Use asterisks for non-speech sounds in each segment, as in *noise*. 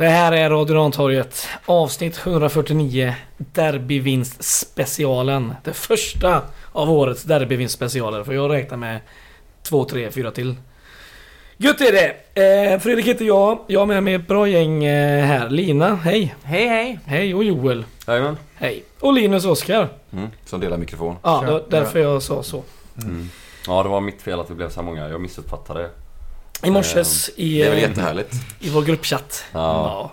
Det här är Radio Rantorget avsnitt 149 Derbyvinst specialen. Det första av årets derbyvinst specialer för jag räknar med 2, 3, 4 till. Gött är det! Eh, Fredrik heter jag. Jag har med mig ett bra gäng eh, här. Lina, hej! Hej hej! Hej och Joel, Jajamän. hej! Och Linus Oskar. Mm, som delar mikrofon. Ja, det var därför jag sa så. Mm. Ja, det var mitt fel att vi blev så här många. Jag missuppfattade. I morses i, Det är väl eh, jättehärligt. i vår gruppchatt. Ja.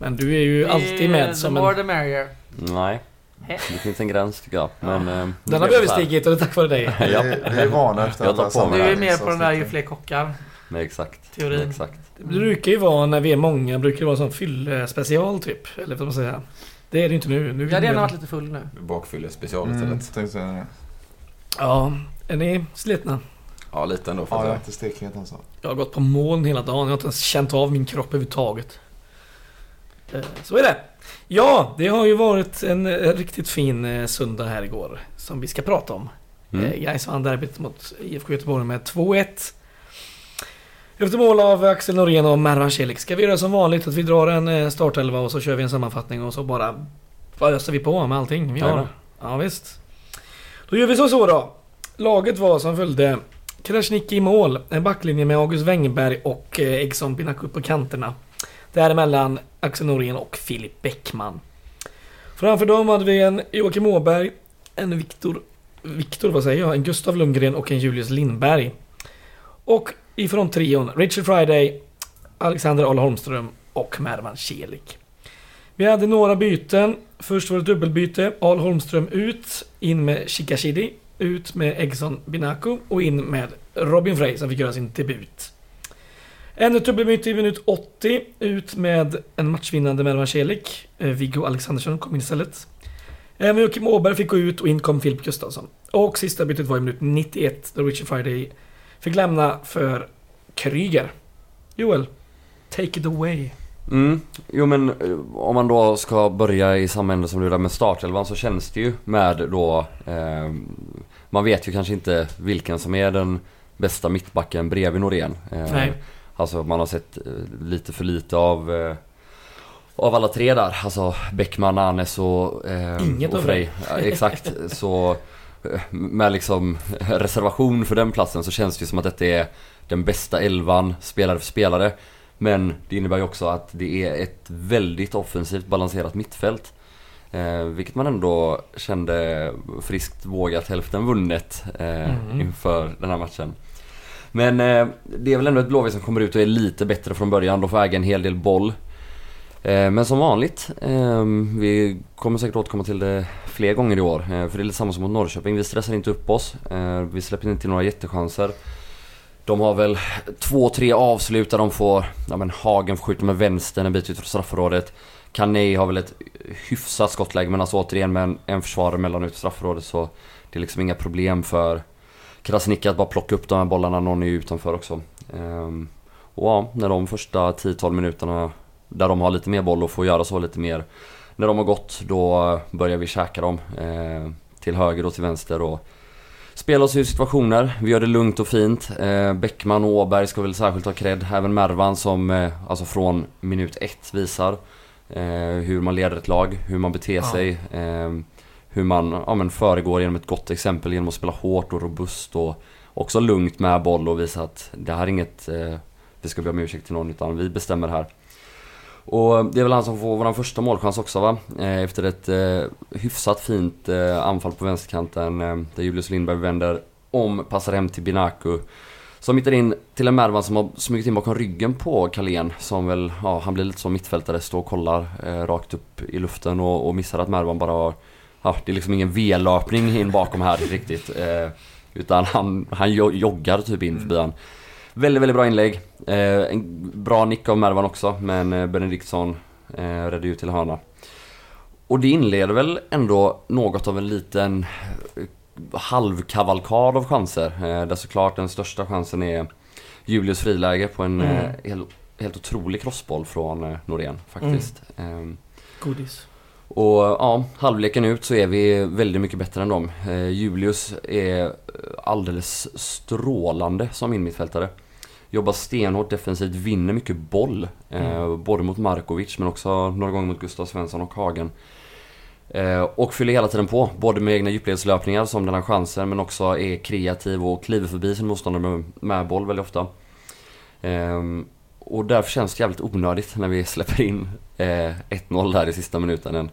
Men du är ju alltid med som The more en... the merrier. Nej, det finns en gräns tycker jag. Men... eh, det Den har vi överstigit och det är tack vare dig. *laughs* Ja. Vi, är vana efter Jag tar på mig Du är mer på den där ju fler kockar. Nej, exakt. Teorin. Exakt. Det brukar ju vara när vi är många, brukar det vara sån fyllespecial typ. Eller vad man säga. Det är det ju inte nu. nu Jag hade gärna varit lite full nu. Bakfylle special Mm, istället. det. Ja, är ni slitna? Ja, lite ändå. Ja, jag är inte stekhet alltså. Jag har gått på moln hela dagen. Jag har inte ens känt av min kropp överhuvudtaget. Eh, Så är det. Ja, det har ju varit en eh, riktigt fin eh, söndag här igår. Som vi ska prata om. mm. Mm. Gais vann derbyt mot IFK Göteborg med 2-1. Efter mål av Axel Norén och Mervan Celik. Ska vi göra som vanligt att vi drar en startelva och så kör vi en sammanfattning och så bara öser vi på med allting vi har. Ja, visst. Då gör vi så så då. Laget var som följde Krasniqi i mål, en backlinje med August Wengberg och eh, Egson Binaku på kanterna. Däremellan Axel Norén och Filip Bäckman. Framför dem hade vi en Joakim Åberg, en Viktor Viktor, vad säger jag? En Gustav Lundgren och en Julius Lindberg. Och ifrån trion Richard Friday, Alexander Ahl Holmström och Mervan Celik. Vi hade några byten. Först var det dubbelbyte. Ahl Holmström ut, in med Shikashidi, ut med Egson Binaku och in med Robin Frey som fick göra sin debut. Ännu ett dubbelbyte i minut 80, ut med en matchvinnande Mervan Celik. Eh, Viggo Alexandersson kom in istället. Eh, Även Joakim Åberg fick gå ut och in kom Filip Gustafsson. Och sista bytet var i minut 91 då Richard Friday fick lämna för Kryger. Joel, take it away. Mm. Jo men eh, om man då ska börja i samma ände som du där med startelvan så känns det ju med då eh, man vet ju kanske inte vilken som är den bästa mittbacken bredvid Norén. Eh, Nej. Alltså man har sett eh, lite för lite av eh, av alla tre där, alltså Bäckman, Anes och, eh, Inget och av Frey. Ja, exakt, *laughs* så med liksom reservation för den platsen så känns det ju som att detta är den bästa elvan spelare för spelare. Men det innebär ju också att det är ett väldigt offensivt balanserat mittfält. Eh, vilket man ändå kände friskt vågat hälften vunnet eh, Mm. inför den här matchen. Men eh, det är väl ändå ett Blåvitt som kommer ut och är lite bättre från början. De får äga en hel del boll. Eh, men som vanligt, eh, vi kommer säkert återkomma till det fler gånger i år. Eh, för det är lite samma som mot Norrköping. Vi stressar inte upp oss. Eh, vi släpper inte till några jättechanser. De har väl två, tre avslut där de får, ja men Hagen skjuta med vänstern en bit ut från straffområdet. Kanei har väl ett hyfsat skottläge men alltså återigen med en, en försvarare mellan ut straffområdet så det är liksom inga problem för Krasniqi att bara plocka upp de här bollarna, någon är ju utanför också. Ehm, och ja, när de första 10-12 minuterna där de har lite mer boll och får göra så lite mer. När de har gått då börjar vi käka dem eh, till höger och till vänster och spela oss ur situationer. Vi gör det lugnt och fint. Eh, Bäckman och Åberg ska väl särskilt ha cred. Även Mervan som eh, alltså från minut ett visar hur man leder ett lag, hur man beter Ja. sig. Eh, hur man ja, men föregår genom ett gott exempel genom att spela hårt och robust och också lugnt med boll och visa att det här är inget eh, vi ska be om ursäkt till någon utan vi bestämmer här. Och det är väl han som får vår första målchans också va? Eh, efter ett eh, hyfsat fint eh, anfall på vänsterkanten eh, där Julius Lindberg vänder om, passar hem till Binaku. Som hittar in till en Mervan som har smugit in bakom ryggen på Kalén som väl, ja han blir lite som mittfältare, står och kollar eh, rakt upp i luften och, och missar att Mervan bara har Ja, det är liksom ingen V-löpning in bakom här *laughs* riktigt. Eh, utan han, han joggar typ in förbi han. Väldigt, väldigt bra inlägg. Eh, en bra nick av Mervan också, men eh, Benediktsson eh, räddade ut till hörna. Och det inleder väl ändå något av en liten halvkavalkad av chanser. Eh, där såklart den största chansen är Julius friläge på en Mm. eh, helt, helt otrolig crossboll från eh, Norén faktiskt. Ehm, Godis. och ja, halvleken ut så är vi väldigt mycket bättre än dem. Julius är alldeles strålande som inmittfältare. jobbar stenhårt defensivt, vinner mycket boll. Eh, både mot Markovic men också några gånger mot Gustav Svensson och Hagen. Eh, och fyller hela tiden på, både med egna djupledslöpningar som den har chansen men också är kreativ och kliver förbi sin motståndare med, med boll väldigt ofta. Ehm, och därför känns det jävligt onödigt när vi *laughs* släpper in eh, 1-0 där i sista minuten. En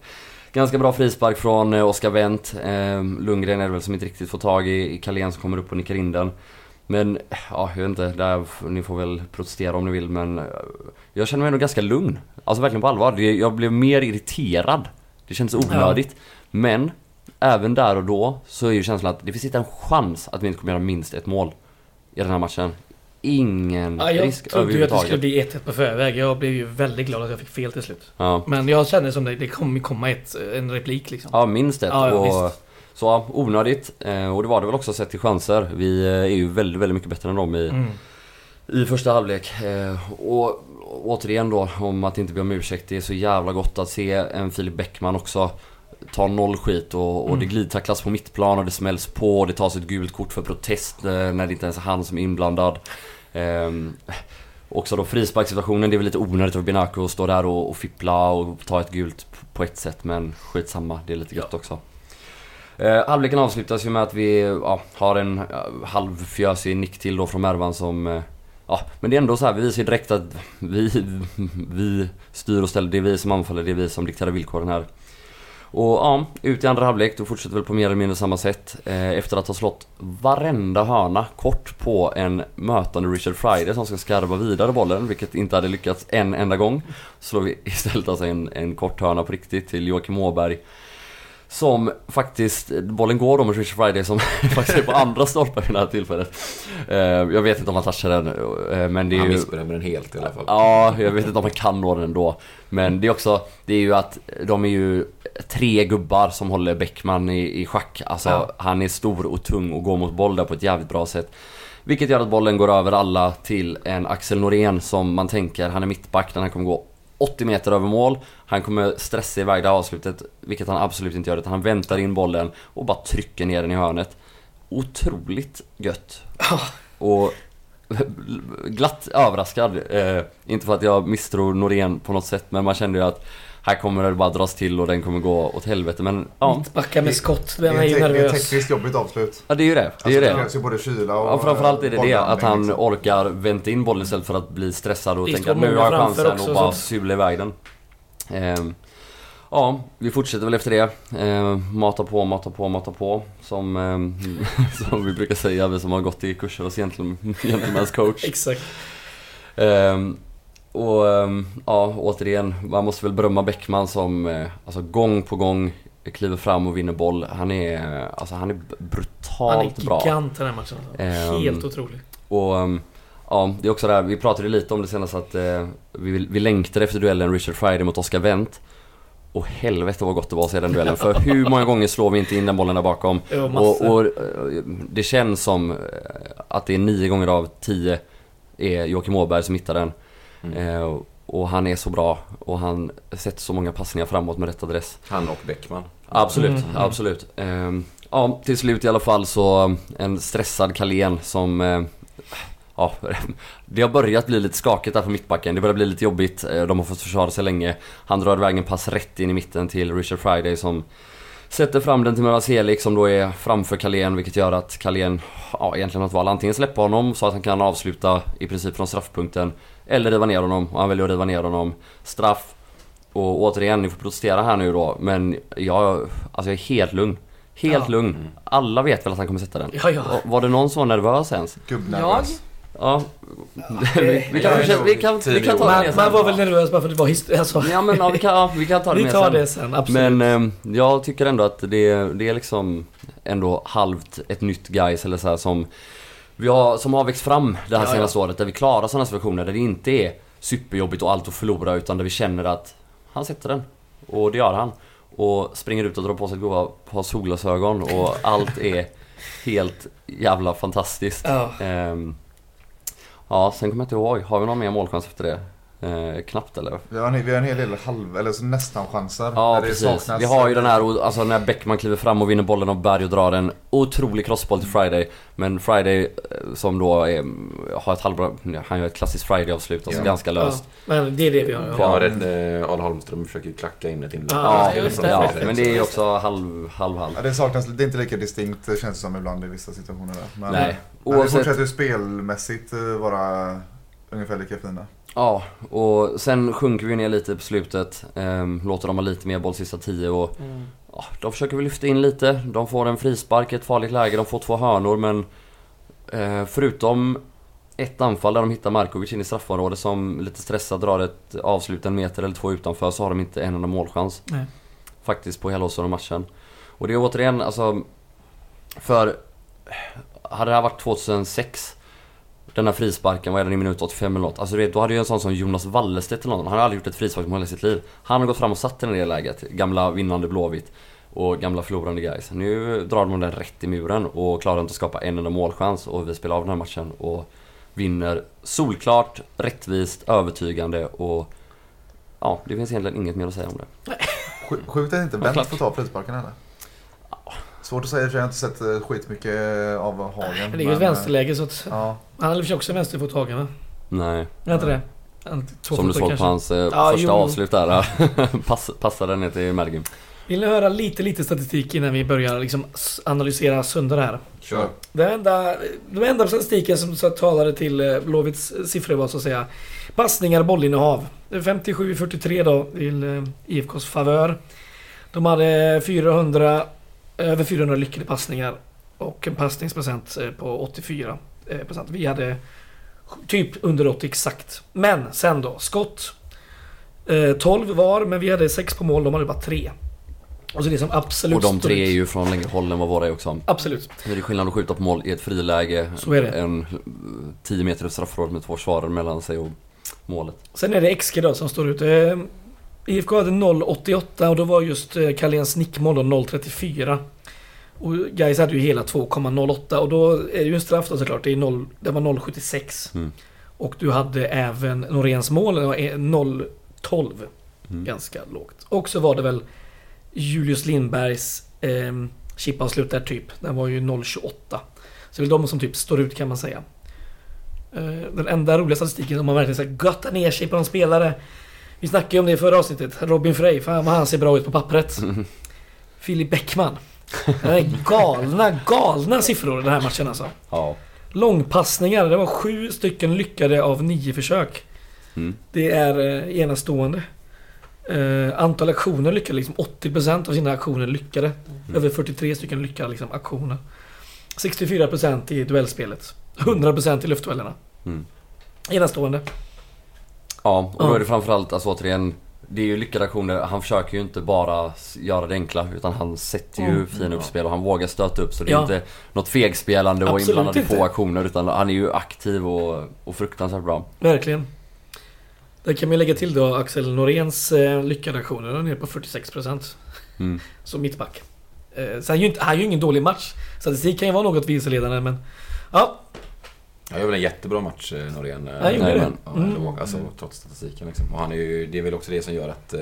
ganska bra frispark från eh, Oskar Wendt. Ehm, Lundgren är det väl som inte riktigt får tag i, i Carlén som kommer upp och nickar in den. Men, ja, jag vet inte, där, ni får väl protestera om ni vill men eh, jag känner mig ändå ganska lugn. Alltså verkligen på allvar. Jag blev mer irriterad. Det kändes onödigt. Men, även där och då så är ju känslan att det finns inte en chans att vi inte kommer göra minst ett mål i den här matchen. Ingen Ja, jag risk trodde ju att det skulle överhuvudtaget. bli 1-1 på förväg. Jag blev ju väldigt glad att jag fick fel till slut. Ja. Men jag kände som det, det kommer komma ett, en replik liksom. Ja, minst ett. Ja, ja, och, visst. så ja, onödigt. Eh, och det var det väl också sett till chanser. Vi eh, är ju väldigt, väldigt mycket bättre än dem i, Mm. i första halvlek. Eh, och återigen då, om att inte be om ursäkt. Det är så jävla gott att se en Filip Bäckman också ta noll skit och, och Mm. det glidtacklas på mittplan och det smälls på och det tas ett gult kort för protest eh, när det inte ens är han som är inblandad. Ehm, också då frisparkssituationen, det är väl lite onödigt av Binaco att stå där och, och fippla och ta ett gult på ett sätt men skitsamma, det är lite gött också. Eh, halvleken avslutas ju med att vi ja, har en ja, halvfjösig nick till då från Mervan som eh, Ja, men det är ändå så här, vi visar ju direkt att vi, vi styr och ställer. Det är vi som anfaller, det är vi som dikterar villkoren här. Och ja, ut i andra halvlek, då fortsätter väl på mer eller mindre samma sätt. Eh, efter att ha slått varenda hörna kort på en mötande Richard Friday som ska skarva vidare bollen, vilket inte hade lyckats en enda gång. Slår vi *laughs* istället alltså en, en kort hörna på riktigt till Joakim Åberg. Som faktiskt, bollen går då med Richard Friday som *laughs* faktiskt är på andra stolpen vid det här tillfället. Eh, jag vet inte om han touchar den, eh, men det är Han missbedömer den helt i alla fall. Ja, jag vet inte om man kan nå den ändå. Men det är också, det är ju att de är ju tre gubbar som håller Bäckman i, i schack. Alltså Ja. han är stor och tung och går mot boll där på ett jävligt bra sätt. Vilket gör att bollen går över alla till en Axel Norén som man tänker, han är mittback, den här kommer gå 80 meter över mål. Han kommer stressa iväg det här avslutet, vilket han absolut inte gör. Utan han väntar in bollen och bara trycker ner den i hörnet. Otroligt gött. Och *laughs* glatt överraskad. Eh, inte för att jag misstror Norén på något sätt, men man kände ju att här kommer det bara dras till och den kommer gå åt helvete. Men ja, Mittbackar med skott, Det den är, ju te- det är ett nervös. tekniskt jobbigt avslut. ja det är ju det. Det är Alltså, ju det det. krävs ju både kyla och Ja, framförallt är det det, bollblandning, att han liksom. orkar vänta in bollen istället för att bli stressad och tänka att nu har jag chansen också, och bara sula iväg den. Ehm, ja, vi fortsätter väl efter det. Ehm, mata på, mata på, mata på. Som, ehm, *laughs* som vi brukar säga, vi som har gått i kurser hos gentleman- gentleman's coach. *laughs* Exakt. Ehm, och ehm, ja, återigen, man måste väl berömma Bäckman som eh, alltså, gång på gång kliver fram och vinner boll. Han är, alltså, han är b- Han är brutalt bra. gigant den här matchen. Alltså. Ehm, Helt otrolig. Och um, ja, det är också det här, vi pratade lite om det senast att eh, vi, vi längtade efter duellen Richard Friday mot Oscar Wendt. Och helvete vad gott det var att se den duellen. För *laughs* hur många gånger slår vi inte in den bollen där bakom? Ja, Och, och eh, det känns som eh, att det är nio gånger av tio är Joakim Åberg som hittar den. Mm. Eh, och han är så bra och han sätter så många passningar framåt med rätt adress. Han och Bäckman. Absolut, Mm. absolut. Ehm, ja, till slut i alla fall så en stressad Carlén som... eh, ja, *laughs* det har börjat bli lite skakigt där på mittbacken. Det börjar bli lite jobbigt. Eh, De har fått försvara sig länge. Han drar iväg en pass rätt in i mitten till Richard Friday som sätter fram den till Muraselik som då är framför Carlén vilket gör att Carlén ja, egentligen har ett val. Antingen släppa honom så att han kan avsluta i princip från straffpunkten eller riva ner honom och han väljer att riva ner honom. Straff och återigen, ni får protestera här nu då, men jag, alltså jag är helt lugn. Helt Ja. lugn. Alla vet väl att han kommer sätta den. Ja, ja. Var det någon som var nervös ens? Gubbnervös. Ja. vi, vi, kan, vi, kan, vi kan ta det Man, mer man sen. var väl nervös bara för att det var historia. Alltså, Ja men ja, vi, kan, ja, vi kan ta det *laughs* vi tar sen. det sen, absolut. Men eh, jag tycker ändå att det, det är liksom ändå halvt ett nytt guys eller så här som vi har, som har växt fram det här Ja, ja. senaste året. Där vi klarar sådana situationer där det inte är superjobbigt och allt att förlora utan där vi känner att han sätter den. Och det gör han. Och springer ut och drar på sig ett goda par solglasögon och allt är helt jävla fantastiskt. Ja. Ehm, ja, sen kommer jag inte ihåg. Har vi någon mer målchans efter det? Eh, knappt eller? Vi har, en, vi har en hel del halv, eller så nästan chanser. Ja det precis. saknas- Vi har ju den här, alltså när Bäckman kliver fram och vinner bollen av Berg och drar en otrolig crossboll till Friday. Men Friday eh, som då är, har ett halvbra, han gör ett klassiskt Friday-avslut, alltså Ja. ganska löst. Ja, men det är det vi har. Ja. Det, eh, Arne Holmström försöker klacka in ett inlägg. Ja, Ja, det. ja, men det är också halv, halv, halv. Ja, det saknas, det är inte lika distinkt det känns det som ibland i vissa situationer. Men, Nej. men Oavsett, fortsätter ju spelmässigt eh, vara ungefär lika fina. ja, och sen sjunker vi ner lite på slutet. Ehm, låter dem ha lite mer boll sista tio och Mm. ja, de försöker väl lyfta in lite. De får en frispark i ett farligt läge, de får två hörnor men eh, förutom ett anfall där de hittar Markovic in i straffområdet som lite stressad drar ett avslut en meter eller två utanför så har de inte en enda målchans. Nej. Faktiskt på hela av matchen. Och det är återigen alltså... För... Hade det här varit 2006 den här frisparken, vad är den i minut 85 eller något? Alltså du vet, då hade ju en sån som Jonas Wallestedt eller någon, han har aldrig gjort ett frisparksmål i sitt liv. Han har gått fram och satt den i det läget, gamla vinnande Blåvitt och gamla förlorande guys. Nu drar de den rätt i muren och klarar inte att skapa en enda målchans och vi spelar av den här matchen och vinner solklart, rättvist, övertygande och ja, det finns egentligen inget mer att säga om det. Sj- Sjukt att inte klart. får ta frisparken eller? Svårt att säga, för jag har inte sett eh, skitmycket av Hagen. Det är ju ett men, vänsterläge så att... eh, Ja, Han hade i och för sig också vänsterfothagen va? Nej. Är inte det? Två Som du såg kanske. på hans eh, Ja, första jo. avslut där. *laughs* Pass, passade ner till Mergim. Vill ni höra lite, lite statistik innan vi börjar liksom analysera sönder det här? Kör. Den enda, den enda statistiken som så talade till eh, Blåvitts siffror var så att säga passningar och bollinnehav. Det är 57-43 då till eh, IFKs favör. De hade 400, över 400 lyckade passningar och en passningsprocent eh, på 84 eh, procent. Vi hade typ under 80 exakt. Men sen då, skott. Eh, 12 var, men vi hade 6 på mål, de hade bara 3. Och så det som absolut Och de tre är ju från längre håll än vad våra är också. Absolut. Det är skillnad att skjuta på mål i ett friläge. Så är det. En eh, 10 meter straffområde med två försvarare mellan sig och målet. Sen är det XG då som står ut. Eh, IFK hade 0,88 och då var just eh, Carléns nickmål då 0,34. Och Gais hade ju hela 2,08 och då är det ju en straff då såklart. Det, är 0, det var 0,76. Mm. Och du hade även Noréns mål, det var 0,12. Mm. Ganska lågt. Och så var det väl Julius Lindbergs eh, chipavslut där typ. Den var ju 0,28. Så det är de som typ står ut kan man säga. Eh, Den enda roliga statistiken om man verkligen ska götta ner sig på en spelare. Vi snackade ju om det i förra avsnittet. Robin Frey. Fan vad han ser bra ut på pappret. Filip Bäckman. Det är galna, galna siffror den här matchen alltså. Ja. Långpassningar. Det var sju stycken lyckade av nio försök. Mm. Det är eh, enastående. Eh, antal aktioner lyckade, liksom 80% av sina aktioner lyckade. Över 43 stycken lyckade liksom aktioner. 64% i duellspelet. 100% i luftduellerna. Mm. Enastående. Ja, och då är det framförallt alltså återigen Det är ju lyckade aktioner, han försöker ju inte bara göra det enkla utan han sätter ju Mm. fina uppspel och han vågar stöta upp så det är Ja. inte något fegspelande och Absolut inblandad i inte. få aktioner utan han är ju aktiv och, och fruktansvärt bra. Verkligen. Där kan man lägga till då Axel Noréns eh, lyckade aktioner. Den är på 46%. Mm. *laughs* Som mittback. Eh, sen är ju inte, han är ju ingen dålig match. Statistik kan ju vara något vilseledande men... Ja, Han gör väl en jättebra match, eh, Norén. eh, gjorde det. Ja, Mm. låg, alltså, trots statistiken liksom. Och han är ju, det är väl också det som gör att eh,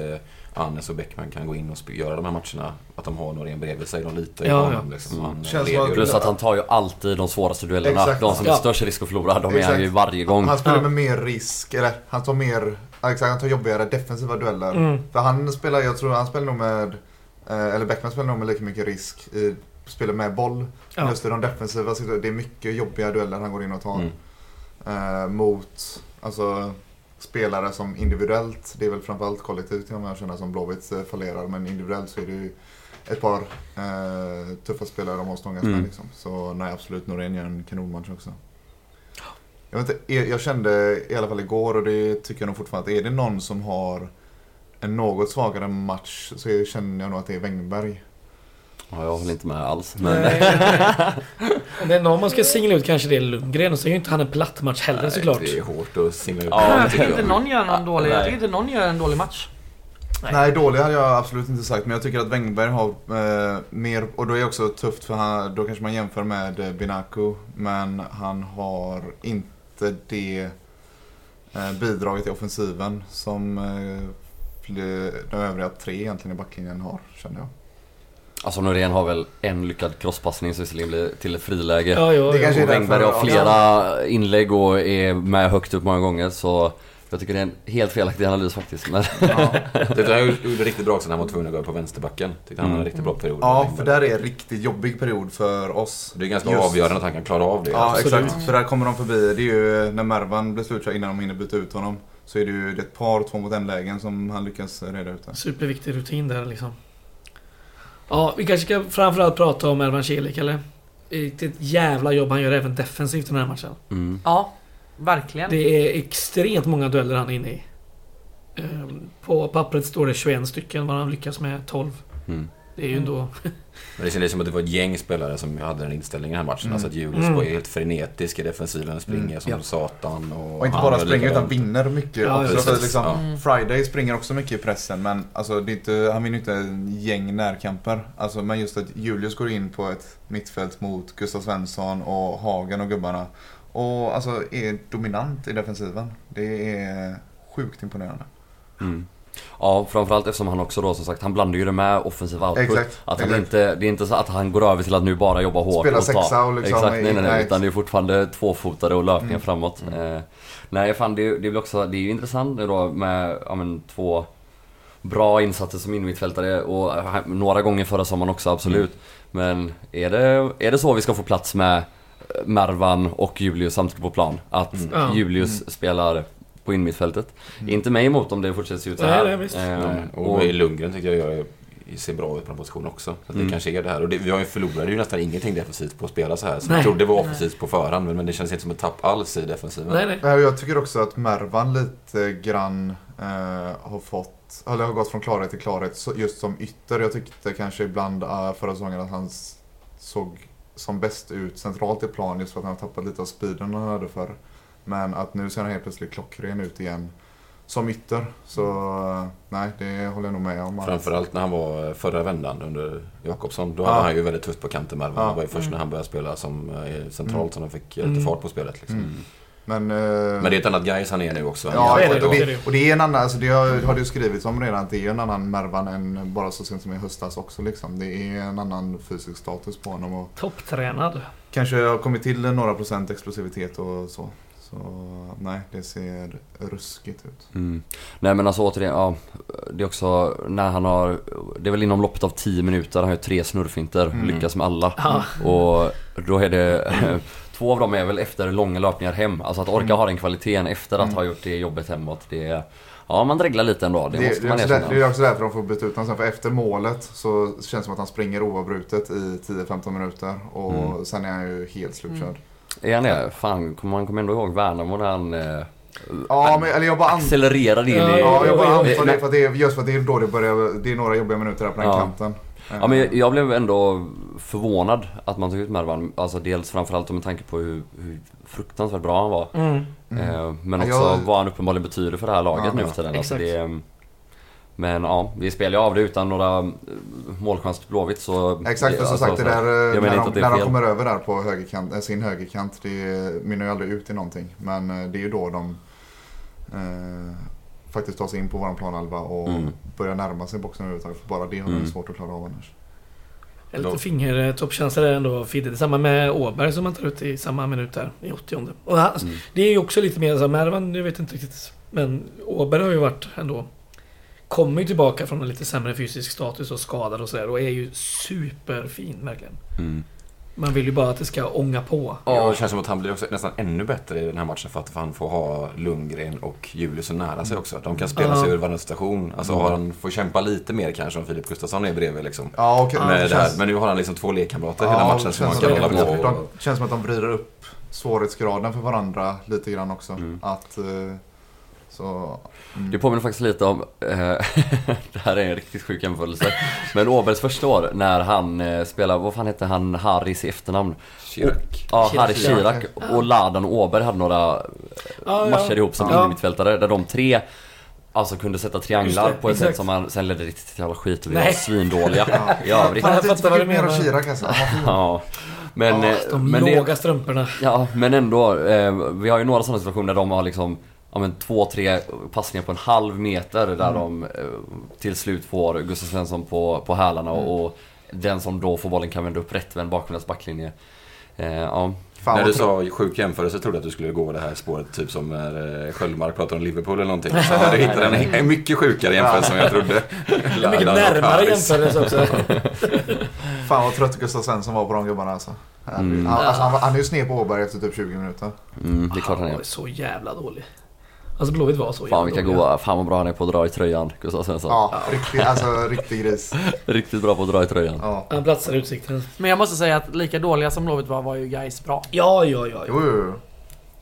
Annes och Bäckman kan gå in och göra de här matcherna. Att de har Norén bredvid sig. De litar ju Ja, på ja. honom. Liksom. Mm. Han Känns att- Plus att han tar ju alltid de svåraste duellerna. Exakt. De som är Ja. störst risk att förlora, de är Exakt. han ju varje gång. Han spelar Ja. med mer risk, eller han tar mer, ja, exakt, han tar jobbigare defensiva dueller. mm, För han spelar, jag tror han spelar nog med, eh, eller Beckman spelar nog med lika mycket risk i spelar med boll. Ja. Just i de defensiva det är mycket jobbiga dueller han går in och tar. Mm. Eh, mot, alltså spelare som individuellt, det är väl framförallt kollektivt man känna som Blåvitt eh, fallerar. Men individuellt så är det ju ett par eh, tuffa spelare de har stångats Mm. med liksom. Så nej absolut, Norén gör en kanonmatch också. Jag, vet inte, jag jag kände i alla fall igår och det tycker jag nog fortfarande att är det någon som har en något svagare match så känner jag nog att det är Wängberg. Ja, jag håller inte med alls. Men Nej. Om det är någon man ska singla ut kanske det är Lundgren och så är ju inte han en platt match heller såklart. Det är hårt att singla ut. Ja, jag det tycker inte någon gör någon dålig, jag nej. tycker inte någon gör en dålig match. Nej. Nej, dålig hade jag absolut inte sagt. Men jag tycker att Wängberg har eh, mer, och då är det också tufft för han, då kanske man jämför med eh, Binaku. Men han har inte det eh, bidragit i offensiven som eh, de övriga tre egentligen i backlinjen har, känner jag. Alltså Norén har väl en lyckad crosspassning så visserligen blir till ett friläge. Ja, ja, Det ja. och Wängberg därför- har flera inlägg och är med högt upp många gånger så jag tycker det är en helt felaktig analys faktiskt. Men Ja, *laughs* Det han gjorde riktigt bra också när han var tvungen att gå på vänsterbacken. Tyckte han hade en Mm. riktigt bra period. ja för där är en riktigt jobbig period för oss. Det är ganska Just- avgörande att han kan klara av det. Ja, Absolut. exakt. För där kommer de förbi. Det är ju när Mervan blir slutkörd innan de hinner byta ut honom. Så är det ju det är ett par två mot en lägen som han lyckas reda ut. där. Superviktig rutin där liksom. Ja, vi kanske ska framförallt prata om Ervan Celik eller? Ett jävla jobb han gör även defensivt i den här matchen. mm. Ja, verkligen. Det är extremt många dueller han är inne i. Ehm, På pappret står det 21 stycken, vad han lyckas med 12. Mm. Det är ju ändå... *laughs* Men det kändes som att det var ett gäng spelare som hade den inställningen i den här matchen. Mm. Alltså att Julius Mm. var helt frenetisk i defensiven, springer Mm. som Ja. satan. Och, Och inte bara springer utan vinner mycket Ja, också. precis. Liksom, Ja. Mm. Friday springer också mycket i pressen men alltså, det är inte, han vinner inte en gäng närkamper. Alltså, men just att Julius går in på ett mittfält mot Gustav Svensson och Hagen och gubbarna. Och alltså är dominant i defensiven. Det är sjukt imponerande. Mm. Ja, framförallt eftersom han också då som sagt, han blandar ju det med offensiv output. Exakt, Att han exakt. inte, det är inte så att han går över till att nu bara jobba hårt Spela och ta. sexa och liksom- Exakt, nej nej nej. nej. Utan det är fortfarande tvåfotade och löpningar Mm. framåt. Eh, nej fan det, det är väl också, det är ju intressant nu då med, ja men två bra insatser som innermittfältare och eh, några gånger förra sommaren också absolut. Men är det, är det så vi ska få plats med Mervan och Julius samtidigt på plan? Att Mm. Julius spelar på innermittfältet. Mm. Inte mig emot om det fortsätter se ut så Nej, här. nej, visst. Eh, Nej, och, och, Lundgren tycker jag gör, ser bra ut på den positionen också. Så att det Mm. kanske är det här. Och det, vi har ju förlorade ju nästan ingenting defensivt på att spela så här. Så Nej. jag trodde det var offensivt på förhand, men, men det känns inte som ett tapp alls i defensiven. Nej, nej. Nej, Jag tycker också att Mervan lite grann eh, har fått, eller har gått från klarhet till klarhet just som ytter. Jag tyckte kanske ibland uh, förra säsongen att han såg som bäst ut centralt i plan just för att han har tappat lite av speeden han hade förr. Men att nu ser han helt plötsligt klockren ut igen som ytter. Så eh, nej, det håller jag nog med om. Framförallt när han var förra vändan under Jakobsson. Då Ja. hade han ju väldigt tufft på kanten med Ja. Det var ju först Mm. när han började spela som eh, centralt Mm. som han fick lite Mm. fart på spelet. Liksom. Mm. Men, eh, Men det är ett annat guys han är nu också. Ja, det, och, det, och det är en annan, alltså det har, har det ju skrivits om redan, att det är en annan Mervan än bara så sent som i höstas också liksom. Det är en annan fysisk status på honom och Topptränad. kanske har kommit till några procent explosivitet och så. Så nej, det ser ruskigt ut. Mm. Nej men alltså återigen, ja, det är också när han har, det är väl inom loppet av 10 minuter, han har ju tre snurrfinter, Mm. lyckas med alla. Ja. Och då är det, *laughs* två av dem är väl efter långa löpningar hem. Alltså att orka Mm. ha den kvaliteten efter att Mm. ha gjort det jobbet hemåt, det är, ja man dreglar lite ändå, det, Det, måste det, man också där, erkänna. det är också därför de får byta ut honom för efter målet så känns det som att han springer oavbrutet i 10-15 minuter och Mm. sen är han ju helt slutkörd. Är han det? Fan, kommer- man kommer ändå ihåg Värnamo när han Ja, men eller jag bara accelererade in Ja, i... Ja, jag bara antar det för att det är just för att det är då det börjar, det är några jobbiga minuter där på den Ja. kanten. Ja men jag, jag blev ändå förvånad att man tog ut Mervan. Alltså dels framförallt med tanke på hur, hur fruktansvärt bra han var. Mm. Mm. Eh, Men Ja, också jag- vad han uppenbarligen betyder för det här laget Ja, nu för tiden. Alltså exakt. det, men ja, vi spelar ju av det utan några eh, målchanser till Blåvitt så... Exakt, och som alltså, sagt det där jag när, de, när de kommer över där på högerkant, eh, sin högerkant, det mynnar ju aldrig ut i någonting. Men eh, det är ju då de eh, faktiskt tar sig in på våran planhalva och Mm. börjar närma sig boxen överhuvudtaget. För bara det har de Mm. svårt att klara av annars. En lite fingertoppkänsla där ändå Fidde. Detsamma med Åberg som man tar ut i samma minut där i 80 och han, Mm. Det är ju också lite mer så här, Mervan, jag vet inte riktigt. Men Åberg har ju varit ändå... Kommer ju tillbaka från en lite sämre fysisk status och skadad och sådär och är ju superfin verkligen. Mm. Man vill ju bara att det ska ånga på. Ja, det känns som att han blir också nästan ännu bättre i den här matchen för att han får ha Lundgren och Julius så nära sig också. De kan spela sig ur varandra station. Alltså Mm. har han får kämpa lite mer kanske om Filip Gustafsson är bredvid liksom. Ja, och, Ja, Med det det här. känns, Men nu har han liksom två lekkamrater Ja, hela det matchen som han kan hålla på de, och... de, känns som att de vrider upp svårighetsgraden för varandra lite grann också. Mm. Att, eh, så, mm. Det påminner faktiskt lite om, eh, *laughs* det här är en riktigt sjuk jämförelse, men Åbergs första år när han eh, spelar, vad fan hette han, Harris i efternamn? Chirac. Ja. Harry Chirac och Ladan och Åberg hade några Ja, matcher ja. ihop som Ja. innermittfältare där de tre Alltså kunde sätta trianglar det, på ett sätt exakt. som man sen ledde riktigt till jävla skit och vi var svindåliga *laughs* Ja. i övrigt. Jag fattar vad du mer menar. Chirac alltså. *laughs* Ja. Men, Ja, eh, De men det, låga strumporna. Ja, men ändå. Eh, vi har ju några sådana situationer där de har liksom ja, men två, tre passningar på en halv meter där Mm. de eh, till slut får Gustav Svensson på, på hälarna Mm. och, den som då får bollen kan vända upp rättvänd bakom deras backlinje. Eh, ja. Fan, När du sa sjuk jämförelse trodde jag att du skulle gå det här spåret typ som när eh, Sköldmark pratar om Liverpool eller någonting. Så du *laughs* hittade en, mycket sjukare jämförelse än jag trodde. *laughs* En mycket närmare jämförelse också. *laughs* Fan vad trött Gustav Svensson var på de gubbarna alltså. Mm. Han, alltså han, han är ju sned på Åberg efter typ 20 minuter. Mm, det är klart han Han var är. så jävla dålig. Alltså Blåvitt var så Fan jävla vilka dåliga. goa, fan vad bra han är på att dra i tröjan, Gustav Svensson. Ja, riktig, alltså riktig gris. *laughs* Riktigt bra på att dra i tröjan. Ja. Han platsar i utsikten. Men jag måste säga att lika dåliga som Blåvitt var, var ju guys bra. Ja, ja, ja. ja. Jo, jo, jo.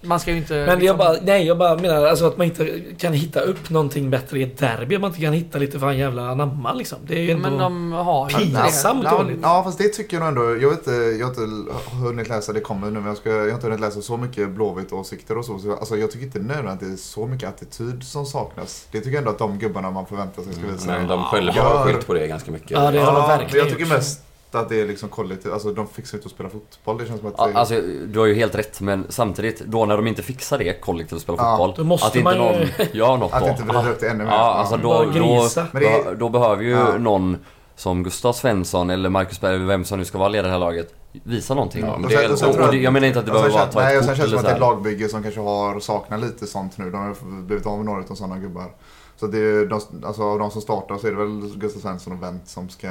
Man ska ju inte... Men jag liksom- bara, nej jag bara menar alltså att man inte kan hitta upp någonting bättre i ett derby. Man inte kan hitta lite fan jävla anamma liksom. Det är ju ändå... Men de har Pinsamt det. Ja, dåligt. ja fast det tycker jag nog ändå. Jag, vet, inte, jag har inte hunnit läsa, det kommer nu, men jag, ska, jag har inte hunnit läsa så mycket Blåvitt åsikter och så. så alltså, jag tycker inte nödvändigtvis att det är så mycket attityd som saknas. Det tycker jag ändå att de gubbarna man förväntar sig ska visa. Men de själva har skyllt på det ganska mycket. Ja, det har de verkligen jag tycker mest att det är liksom kollektivt. Alltså de fixar inte att spela fotboll. Det känns som att... Det- Alltså, du har ju helt rätt men samtidigt, då när de inte fixar det kollektivt att spela Ja, fotboll. då måste att inte man ju- någon gör något att då. inte vrida upp det ännu mer. Ja, alltså då, då, då, då behöver ju Ja. någon som Gustav Svensson eller Marcus Berg, vem som nu ska vara ledare i det här laget, visa någonting. Ja, det, Och sen- och sen och, jag menar inte att det sen behöver vara att ta Nej, ett och sen kort känns det som att det är ett lagbygge som kanske har saknar lite sånt nu. De har blivit av med några av sådana gubbar. Så det är, de, alltså, av de som startar så är det väl Gustav Svensson och Wendt som ska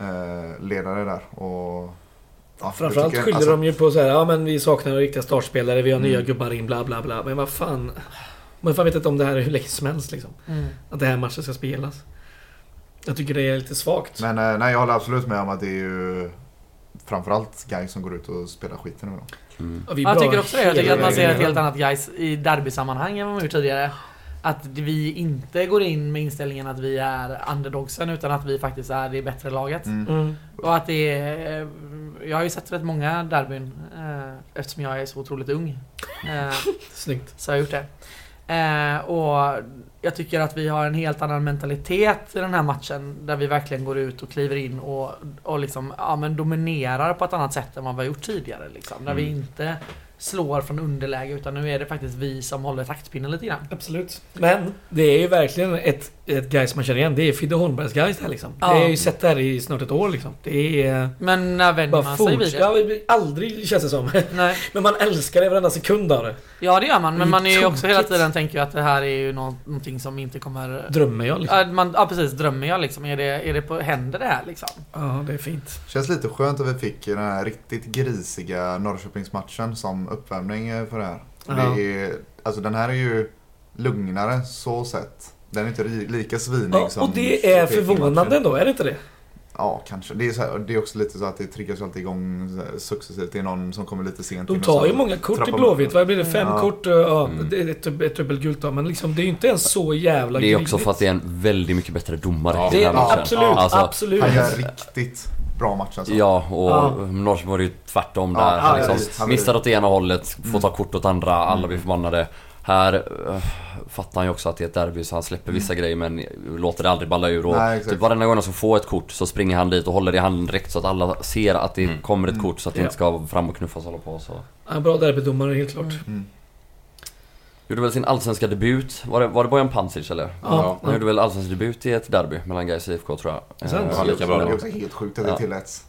eh, leda det där. Och, ja, Framförallt skyller alltså, de ju på så här, ja men vi saknar riktiga startspelare, vi har nya Mm. gubbar in, bla bla bla. Men vad fan. Man fan vet inte om det här är hur länge som helst liksom. Mm. Att det här matchen ska spelas. Jag tycker det är lite svagt. Men eh, nej, jag håller absolut med om att det är ju framförallt guys som går ut och spelar skiten nu då. Mm. Ja, vi är Jag tycker också det. Jag tycker att man ser ett helt annat guys i derbysammanhang än vad man gjort tidigare. Att vi inte går in med inställningen att vi är underdogsen utan att vi faktiskt är det bättre laget. Mm. Mm. Och att det är... Jag har ju sett rätt många derbyn eh, eftersom jag är så otroligt ung. Eh, *laughs* Snyggt. så har jag gjort det. Eh, och jag tycker att vi har en helt annan mentalitet i den här matchen där vi verkligen går ut och kliver in och, och liksom, ja, men dominerar på ett annat sätt än vad vi har gjort tidigare. Liksom. Där vi Mm. inte slår från underläge utan nu är det faktiskt vi som håller taktpinnen lite grann. Absolut. Men det är ju verkligen ett, ett guys man känner igen. Det är Fidde Holmbergs guys här liksom. Ja. Det har jag ju sett där i snart ett år liksom. Det är... Men när vänjer man sig vid det? Ja, det aldrig känns det som. Nej. *laughs* Men man älskar det varenda sekund av det. Ja det gör man, men man är ju också hela tiden tänker ju att det här är ju nå- någonting som inte kommer... Drömmer jag liksom. Ja, man, ja precis, drömmer jag liksom. Är det, är det på, händer det här liksom? Ja, det är fint. Känns lite skönt att vi fick den här riktigt grisiga Norrköpingsmatchen som uppvärmning eh, för det här. Ja. Det är, alltså den här är ju lugnare så sett. Den är inte lika svinig Ja, som och det är förvånande ändå, är det inte det? Ja, kanske. Det är, så här, det är också lite så att det triggas alltid igång successivt. Det är någon som kommer lite sent De tar ju många kort i Blåvitt. Vad blir det? Fem Ja. kort? Ja, Mm. det är ett, ett dubbelgult då. Men liksom, det är ju inte ens så jävla Det är också för att det är en väldigt mycket bättre domare Ja. i Det den är här matchen. absolut, Alltså, absolut. Han gör riktigt bra match alltså. Ja, och Ja. Norrköping var det ju tvärtom Ja, där. ja, liksom missar åt ena hållet, får Mm. ta kort åt andra, alla blir förbannade. Här uh, fattar han ju också att det är ett derby så han släpper vissa grejer men låter det aldrig balla ur. Och Nej, typ varenda gång han ska få ett kort så springer han dit och håller det i handen direkt så att alla ser att det Mm. kommer ett Mm. kort så att det Ja. inte ska fram och knuffas och hålla på så. Ja, bra derbydomare, helt klart. Mm. Mm. Gjorde väl sin allsvenska debut, var det, var det Bojan Pancic eller? Ja. Han gjorde väl allsvensk debut i ett derby mellan Gais och IFK tror jag. Sant. Eh, Ja, lika bra Det är också helt sjukt att det Ja. tilläts.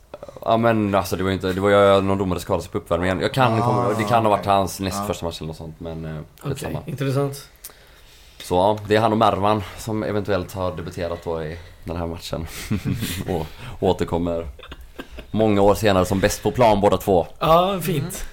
Ja men alltså det var ju inte, det var ju någon domare skadade sig på uppvärmningen. Jag kan, Ah, komma- det kan ha varit hans näst Ja. första match eller något sånt men eh, Okej, skitsamma. intressant. Så ja, det är han och Mervan som eventuellt har debuterat då i den här matchen. *laughs* och återkommer många år senare som bäst på plan båda två. Ja, fint.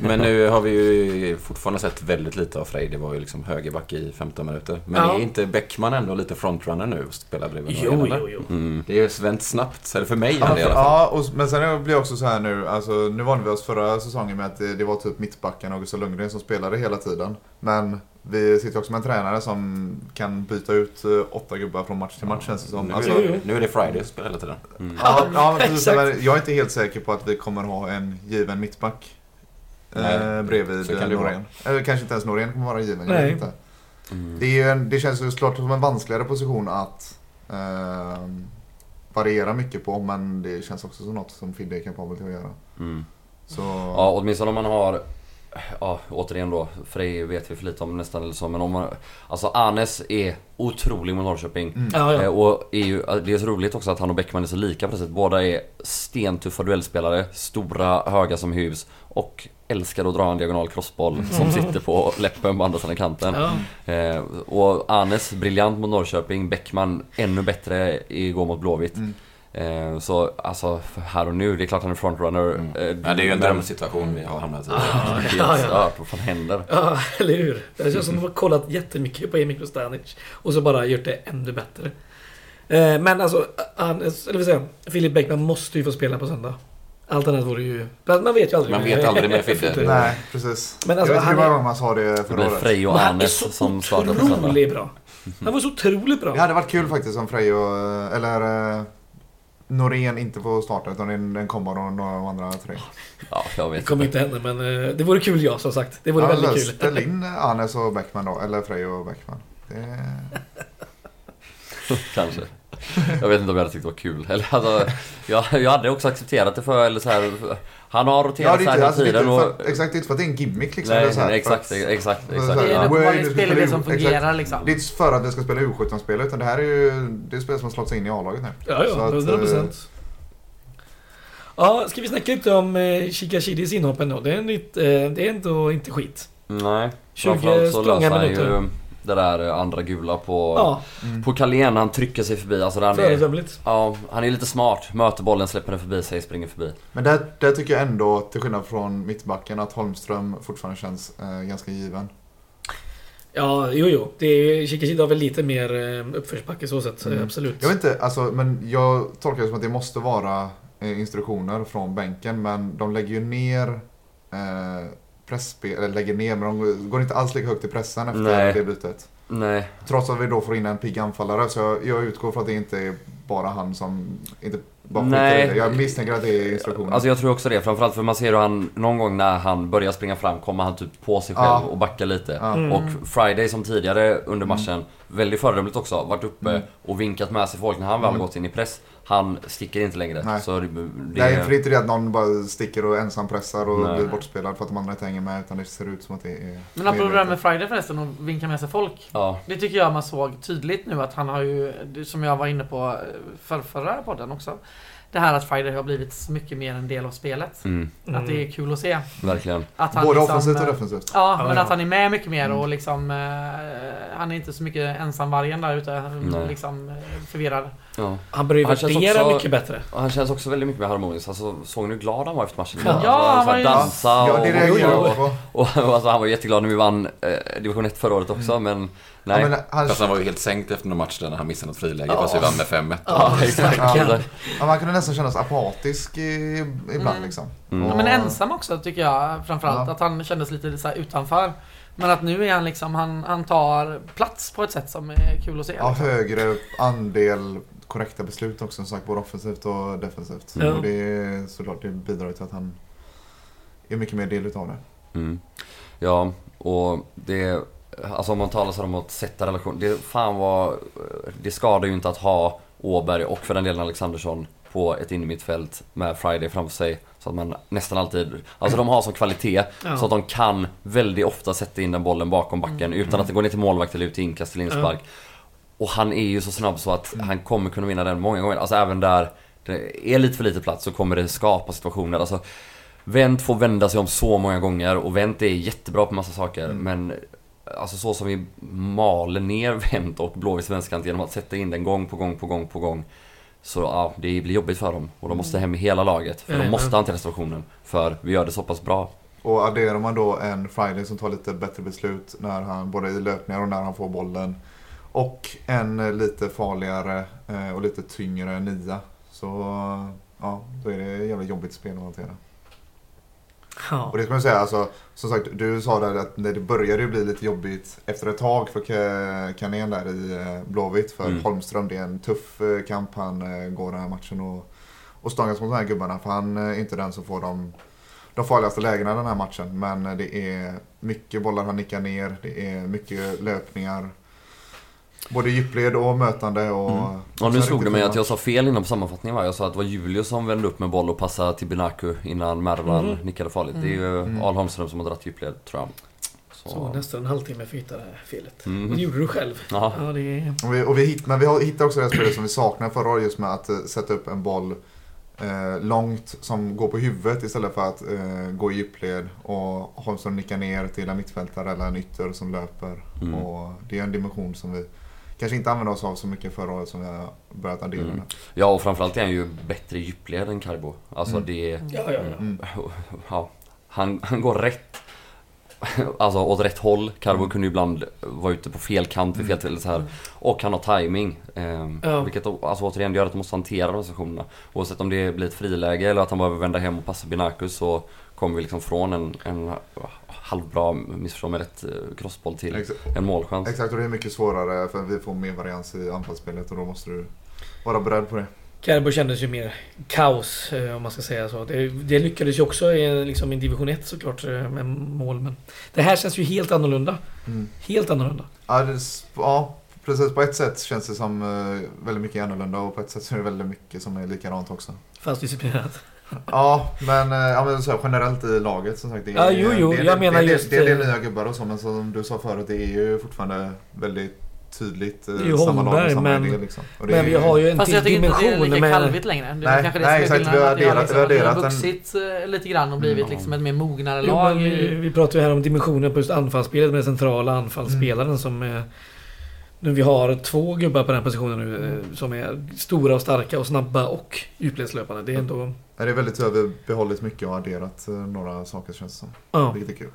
Men nu har vi ju fortfarande sett väldigt lite av Frej. Det var ju liksom högerback i 15 minuter. Men Ja. är inte Bäckman ändå lite frontrunner nu och spelar bredvid Jo, eller? jo, jo. Mm. Det är ju vänt snabbt, eller för mig Ja, i alla fall. ja och, men sen blir det också så här nu, alltså nu vande vi oss förra säsongen med att det, det var typ mittbacken och Gustav Lundgren som spelade hela tiden. Men vi sitter också med en tränare som kan byta ut eh, åtta gubbar från match till match känns det som. Nu Alltså, nu är det Friday som spelar hela tiden. Mm. ja, ja, precis, jag är inte helt säker på att vi kommer ha en given mittback. Nej, eh, bredvid kan eh, Norén. Eller kanske inte ens Norén kommer vara given, jag Nej. vet inte. Mm. Det, är ju en, det känns ju såklart som en vanskligare position att eh, variera mycket på men det känns också som något som Fidde är kapabel till att göra. Mm. Så, Ja, åtminstone om man har ja, återigen då, Frej vet vi för lite om nästan eller så, men om man, Alltså Anes är otrolig mot Norrköping. Mm. Ja, Eh, ja. Och är ju, det är så roligt också att han och Bäckman är så lika sättet. Båda är stentuffa duellspelare, stora, höga som hus och älskar att dra en diagonal crossboll som sitter på läppen på andra sidan kanten. Ja. Eh, och Anes briljant mot Norrköping, Bäckman ännu bättre igår mot Blåvitt. Mm. Eh, så alltså här och nu, det är klart han är frontrunner. Mm. Eh, Ja, det är ju en men- drömsituation vi har hamnat i. Helt Ja, ja. stört, vad fan händer? Ja, eller hur? Det känns som att de har kollat jättemycket på Emil Kostanic och så bara gjort det ännu bättre. Eh, Men alltså, han, eller vill säga, Filip Bäckman måste ju få spela på söndag. Allt annat vore ju... Man vet ju aldrig. Man vet aldrig med Fidde. Nej, precis. Men alltså, jag vet inte han hur många är- sa det Det förra året. Frej och han är Anes så som startar på söndag. otroligt bra. Han var så otroligt bra. Det hade varit kul faktiskt om Frej och, eller eh, Norén inte får starta utan en, en kombo av några av de andra tre. Ja, jag Det vet kommer inte. inte hända men eh, det vore kul ja, som sagt. Det vore Ja, väldigt kul. Ställ in *laughs* Anes och Bäckman då, eller Frej och Bäckman. Det... *laughs* Kanske. Jag vet inte om jag hade tyckt det var kul. Eller alltså, jag, jag hade också accepterat det för, eller så här, Han har Ja, roterat här inte, hela alltså, tiden och... för, exakt, det är inte för att det är en gimmick liksom. det är Nej, så här, nej, för exakt, att- exakt, Det är exakt. Det är här, en Wayne, uppenbarlig du ska spelidé spela som fungerar exakt. liksom. Det är inte för att det ska spela U17-spel utan det här är ju det är spel som har slått sig in i A-laget nu. Ja, ja, att, 100 eh, procent. Ja, ska vi snacka lite om eh, Shikashidis inhopp ändå? Det är, nytt, eh, det är ändå inte skit. Nej. 20 Framförallt så löser han minuter. ju det där eh, andra gula på... Ja, På Carlén, han trycker sig förbi. Alltså han är, ja, han är lite smart. Möter bollen, släpper den förbi sig, springer förbi. Men där, där tycker jag ändå, till skillnad från mittbacken, att Holmström fortfarande känns eh, ganska given. Ja, jo, jo. Shikashida har väl lite mer eh, uppförsbacke så sett. Mm. Absolut. Jag vet inte, alltså, men jag tolkar det som att det måste vara eh, instruktioner från bänken, men de lägger ju ner eh, pressspel, eller lägger ner, men de går inte alls lika högt i pressen efter Nej. det bytet. Nej, Trots att vi då får in en pigg anfallare, så jag, jag utgår från att det inte är bara han som inte bara Nej. det. Jag misstänker att det är instruktioner. Alltså jag tror också det. Framförallt för man ser hur han, någon gång när han börjar springa fram kommer han typ på sig själv Ja. och backar lite. Ja. Mm. Och Friday som tidigare under matchen, väldigt föredömligt också, varit uppe Mm. och vinkat med sig folk när han väl har Mm. gått in i press. Han sticker inte längre. Nej. Så det, det, Nej, för det är inte det att någon bara sticker och ensam pressar och Nej. blir bortspelad för att de andra inte hänger med, utan det ser ut som att det är... Men apropå det där med Friday förresten och vinka med sig folk. Ja, Det tycker jag man såg tydligt nu att han har ju, som jag var inne på för förra podden också. Det här att Friday har blivit så mycket mer en del av spelet. mm, Mm. Att det är kul att se. verkligen. Att han Både liksom, offensivt och eh, defensivt. Ja, Ja, men ja. att han är med mycket mer Mm. och liksom eh, Han är inte så mycket ensamvargen där ute. Nej. Liksom eh, förvirrad. Ja. Han börjar ju värdera också- mycket bättre. Och han känns också väldigt mycket mer harmonisk. Alltså, såg ni hur glad han var efter matchen? Ja. Alltså, Ja, han var ju- dansa Ja, och... det reagerar jo, jag på. Och, och alltså, han var jätteglad när vi vann eh, division 1 förra året också, men... Nej. Ja, men han, Fast han var ju helt sänkt efter någon match där när han missade något friläge Ja. fast vi vann med 5-1. Ja, exakt. ja, man kunde nästan kännas apatisk i, ibland Mm. liksom. Mm. Ja, Och- men ensam också tycker jag framförallt. Ja. Att han kändes lite så här utanför. Men att nu är han liksom, han, han tar plats på ett sätt som är kul att se. Ja, liksom. högre andel korrekta beslut också som sagt, både offensivt och defensivt. Ja. Och det är såklart, det bidrar till att han är mycket mer del utav det. Mm. Ja, och det... Alltså om man talar så om att sätta relation. Det fan var... Det skadar ju inte att ha Åberg och för den delen Alexandersson på ett innermittfält med Friday framför sig. Så att man nästan alltid... Alltså de har sån kvalitet Ja. så att de kan väldigt ofta sätta in den bollen bakom backen utan att det går ner till målvakt eller ut till inkast eller inspark. Och han är ju så snabb så att han kommer kunna vinna den många gånger. Alltså även där det är lite för lite plats så kommer det skapa situationer. Alltså, Wendt får vända sig om så många gånger och Wendt är jättebra på massa saker men Alltså så som vi maler ner *laughs* Wendt och Blåvitts vänsterkant genom att sätta in den gång på gång på gång på gång Så ja, det blir jobbigt för dem och de måste hem i hela laget för de Jajamän. måste hantera situationen För vi gör det så pass bra Och adderar man då en Friday som tar lite bättre beslut när han, både i löpningar och när han får bollen. Och en lite farligare eh, och lite tyngre nia. Så ja, då är det jävligt jobbigt spel att hantera. Ja. Och det ska man säga, alltså, som sagt, du sa där att när det började ju bli lite jobbigt efter ett tag för Ka- Kanén där i eh, Blåvitt. För Mm. Holmström, det är en tuff eh, kamp han eh, går den här matchen och, och stångas mot de här gubbarna. För han är inte den som får de, de farligaste lägena i den här matchen. Men det är mycket bollar han nickar ner, det är mycket löpningar. Både djupled och mötande och... Mm. Och nu slog det mig att jag sa fel innan på sammanfattningen va? Jag sa att det var Julius som vände upp med boll och passade till Binaku innan Mervan Mhm. nickade farligt. Det är ju Mm. Al Holmström som har dragit djupled tror jag. Så nästan en halvtimme för att hitta det här felet. Och det gjorde du själv. Ja. Ja, det är... Och vi, och vi hitt, men vi har- hittar också det spelet som vi saknar förra året just med att eh, sätta upp en boll eh, långt som går på huvudet istället för att eh, gå i djupled och Holmström nickar ner till en mittfältare eller en ytter som löper. Mm. Och det är en dimension som vi kanske inte använde oss av så mycket förra året som vi har börjat addera Mm. Ja och framförallt är han ju bättre djupled än Carbo. Alltså Mm. det... Ja, ja, ja. Mm. *laughs* Ja, han, han går rätt. *laughs* Alltså åt rätt håll. Carbo Mm. kunde ju ibland vara ute på fel kant vid fel tillfälle så här. Och han har timing. Eh, Ja. Vilket alltså, återigen gör att de måste hantera de här situationerna. Oavsett om det blir ett friläge eller att han behöver vända hem och passa Binakus så kommer vi liksom från en, en halvbra, missförstå mig rätt, eh, crossboll till Ex- en målchans. Exakt, och det är mycket svårare för vi får mer varians i anfallsspelet och då måste du vara beredd på det. Carbo kändes ju mer kaos eh, om man ska säga så. Det, det lyckades ju också i, liksom, i division 1 såklart eh, med mål. Men det här känns ju helt annorlunda. Helt annorlunda. Ja, det, ja, precis. På ett sätt känns det som väldigt mycket annorlunda och på ett sätt så är det väldigt mycket som är likadant också. Fast disciplinerat. Ja, men, eh, ja, men så här, generellt i laget som sagt. Det är, Ja, jo, jo, det, är- jag det, menar det, just, Det, det är eh, nya gubbar och så, men som du sa förut, det är ju fortfarande väldigt tydligt eh, Det är ju samma lag och Holmberg, samma men- idé liksom. Och det Men är- vi har ju en Fast jag till tycker inte det är lika med... kalvigt längre. Det är Nej, kanske det nej, är exakt. Vi har att vi har, adderat- vi har liksom, vi har en- vuxit eh, lite grann och blivit Mm. liksom ett mer mognare Jo, lag. vi, vi pratar ju här om dimensionen på just anfallsspelet med den centrala anfallsspelaren Mm. som är... Nu vi har två gubbar på den positionen nu eh, som är stora och starka och snabba och djupledslöpande. Det är ändå... det är väldigt vi behållit mycket och adderat eh, några saker känns det som. Ja. Vilket är kul.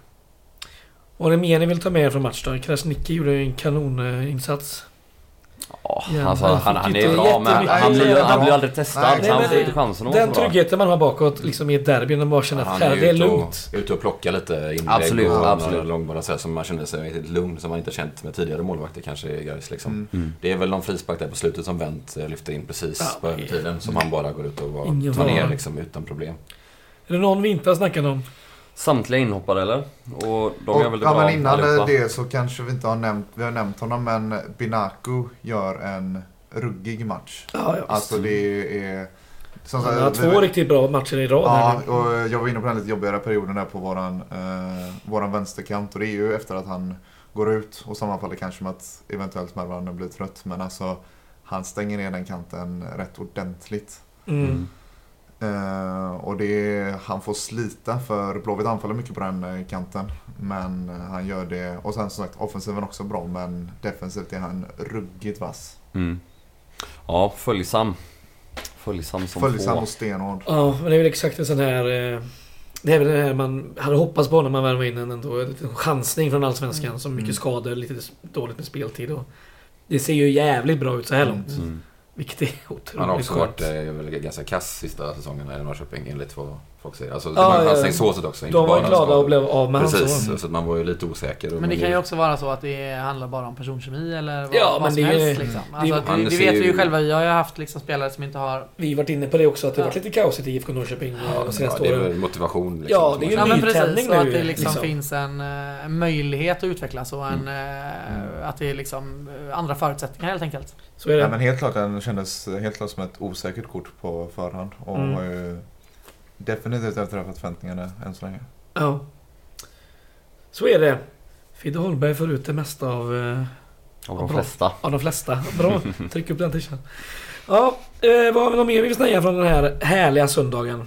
Vad är det mer ni vill ta med er från matchen då? Krasniqi gjorde ju en kanoninsats. Ja, alltså, han han, han är bra men han blir, han blir aldrig testad nej, så han men får inte chansen att Den tryggheten man har bakåt liksom i ett derby när man bara känner att Han här, är det är ute och- lugnt. Ute och plockar lite inlägg Absolut, och absolut. långbollar så som man känner sig lugn som man inte känt med tidigare målvakter kanske i Gais liksom. Mm. Mm. Det är väl någon frispark där på slutet som Wendt eh, lyfter in precis Ja, på övertiden. Som han bara går ut och tar ner liksom, utan problem. Är det någon vi inte har snackat om? Samtliga inhoppare eller? Och de Och, gör väl det ja, bra men innan allihopa. det så kanske vi inte har nämnt, vi har nämnt honom men Binaku gör en ruggig match. Ja, ja. Alltså det är... Som sagt, har vi- två riktigt bra matcher i rad Ja, och jag var inne på den lite jobbigare perioden där på våran, eh, våran vänsterkant och det är ju efter att han går ut och sammanfaller kanske med att eventuellt Mervan blir trött men alltså han stänger ner den kanten rätt ordentligt. Mm. Eh, och det han får slita för Blåvitt anfaller mycket på den eh, kanten. Men eh, han gör det. Och sen som sagt offensiven också bra men defensivt är han ruggigt vass. Mm. Ja, följsam. Följsam som Följsam få. och stenhård. Ja, men det är väl exakt en sån här... eh, Det är väl det här man hade hoppats på när man värvade in en ändå. En liten chansning från Allsvenskan. Som mycket Mm. skador, lite dåligt med speltid. Och det ser ju jävligt bra ut så här Mm. långt. Mm. Vilket är otroligt Han har också skönt. varit eh, ganska kass sista säsongen i Norrköping enligt vad folk säger. Alltså, Ja, det var ja, en ja. chansningssåset också. inte De var bara glada och blev av med Precis, så. så att man var ju lite osäker. Men det kan ju också vara så att det handlar bara om personkemi eller vad, Ja, vad men som det är- helst. Liksom. Alltså, det- det, det vet vi ju själva. Vi har ju haft liksom spelare som inte har... Vi har varit inne på det också att det Ja. varit lite kaosigt i IFK Norrköping Ja, de senaste det är åren. väl motivation. Liksom, Ja, det är ju Ja men nytändning precis, och att nu, det liksom, liksom. finns en, en möjlighet att utvecklas och en, Mm. eh, att det är liksom eh, andra förutsättningar helt enkelt. Så är det. Ja, men helt klart den kändes helt klart som ett osäkert kort på förhand. Och Mm. har ju definitivt överträffat förväntningarna än så länge. Ja. Så är det. Fidde Holmberg får ut det mesta av, eh, Av de Bra. flesta. av de flesta. Bra. *laughs* Tryck upp den t Ja, eh, vad har vi något mer vi vill säga från den här härliga söndagen?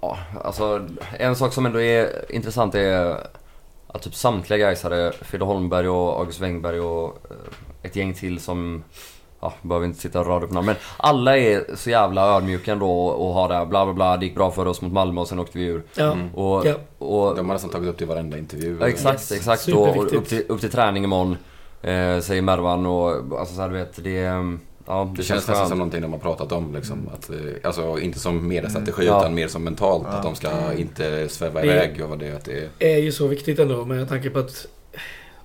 Ja, alltså en sak som ändå är intressant är att typ samtliga Gaisare, Fidde Holmberg och August Wengberg och eh, ett gäng till som Ja, behöver inte sitta och rada upp namn men alla är så jävla ödmjuka ändå och, har det här bla bla bla, det gick bra för oss mot Malmö och sen åkte vi ur. Ja. Mm. Och, Ja. och, De har nästan tagit upp det i varenda intervju. ja, exakt, Yes. exakt. Och, upp, till, upp till träning imorgon, eh, säger Mervan och alltså så här, du vet, det... är, Ja, Det känns nästan skönt. som någonting de har pratat om. Liksom, att, eh, alltså inte som mediestrategi Mm. Ja. utan mer som mentalt. Ja. Att de ska inte sväva Det- iväg. Och vad det, att det är. är ju så viktigt ändå med tanke på att det,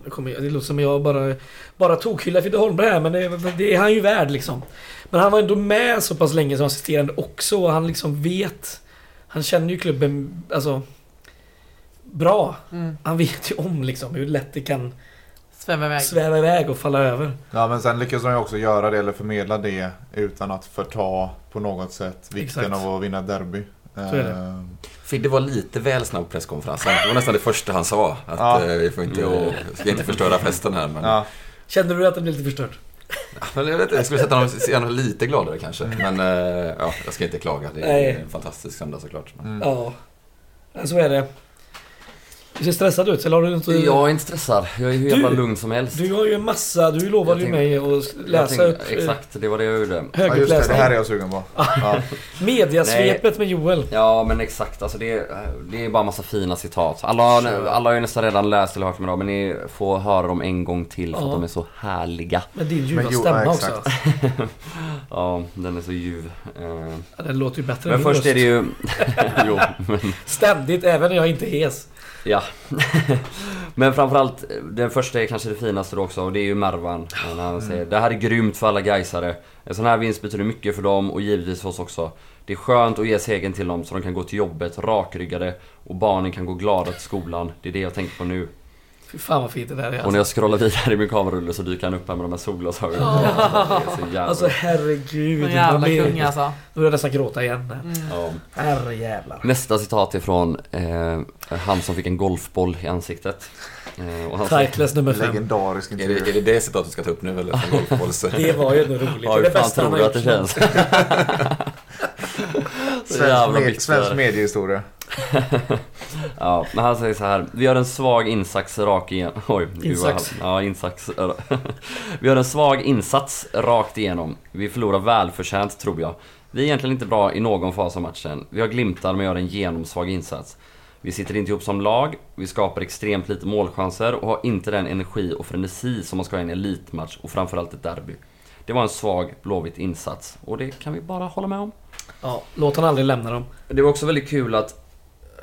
kommer, det låter som jag bara, bara tokhyllar Fidde Holmberg här men det, det är han ju värd liksom. Men han var ändå med så pass länge som assisterande också och han liksom vet Han känner ju klubben alltså Bra. Han vet ju om liksom hur lätt det kan Sväva iväg. sväva iväg och falla över. Ja men sen lyckas de ju också göra det eller förmedla det utan att förta på något sätt vikten Exakt. av att vinna derby. Så är det. Eh, Fidde var lite väl snabb presskonferensen. Det var nästan det första han sa. Att Ja. eh, vi får inte, Jo. ska inte förstöra festen här. Men, Ja, Kände du att det blev lite förstört? men jag, vet, inte, jag skulle sätta honom, se honom lite gladare kanske. Men eh, ja, jag ska inte klaga. Det är Nej. en fantastisk söndag såklart. mm. Ja. Så är det. Du ser stressad ut, eller har du inte... Jag är inte stressad. Jag är hur jävla Du- lugn som helst. Du har ju en massa, du lovade ju mig att läsa tänkte- upp eh, Exakt, det var det jag gjorde. ja just det, det här är jag sugen på. *laughs* Ja. Mediasvepet med Joel. Ja men exakt, alltså det, är- det är bara massa fina citat. Alla, har- alla har ju nästan redan läst eller hört dem idag men ni får höra dem en gång till för Ja. att de är så härliga. Med din ljuva Men jo, stämma ja, också. *laughs* Ja, den är så ljuv. Eh, Ja, den låter ju bättre Men än min först är det röst. ju... *laughs* jo, men Ständigt, även när jag inte är hes. Ja. *laughs* men framförallt, den första är kanske det finaste då också och det är ju Mervan. När han säger det här är grymt för alla Gaisare. En sån här vinst betyder mycket för dem och givetvis för oss också. Det är skönt att ge segern till dem så de kan gå till jobbet rakryggade och barnen kan gå glada till skolan. Det är det jag tänker på nu. Fy fan vad fint det där är. Och när Alltså, jag scrollar vidare i min kamerarulle så dyker han upp här med de här solglasögonen. Så jävla... alltså herregud. En jävla kung alltså. Nu är jag nästan gråta igen. Mm. ja. Herrejävlar. Nästa citat är från eh, han som fick en golfboll i ansiktet. Eh, och han Tightless nummer fem. Legendarisk Är det, intervju. är det det citatet du ska ta upp nu eller? *laughs* Från? Det var ju ändå roligt. Ja, det bästa han tror har du att gjort. det känns? *laughs* Svensk, med, svensk mediehistoria. *laughs* Ja, men han säger så här. Vi har en svag insats rak igenom. Oj, han- Ja, insats. Vi har en svag insats rakt igenom. Vi förlorar välförtjänt tror jag. Vi är egentligen inte bra i någon fas av matchen. Vi har glimtar men gör en genomsvag insats. Vi sitter inte ihop som lag, vi skapar extremt lite målchanser och har inte den energi och frenesi som man ska ha i en elitmatch och framförallt ett derby. Det var en svag Blåvitt insats och det kan vi bara hålla med om. Ja, låt han aldrig lämna dem. Det var också väldigt kul att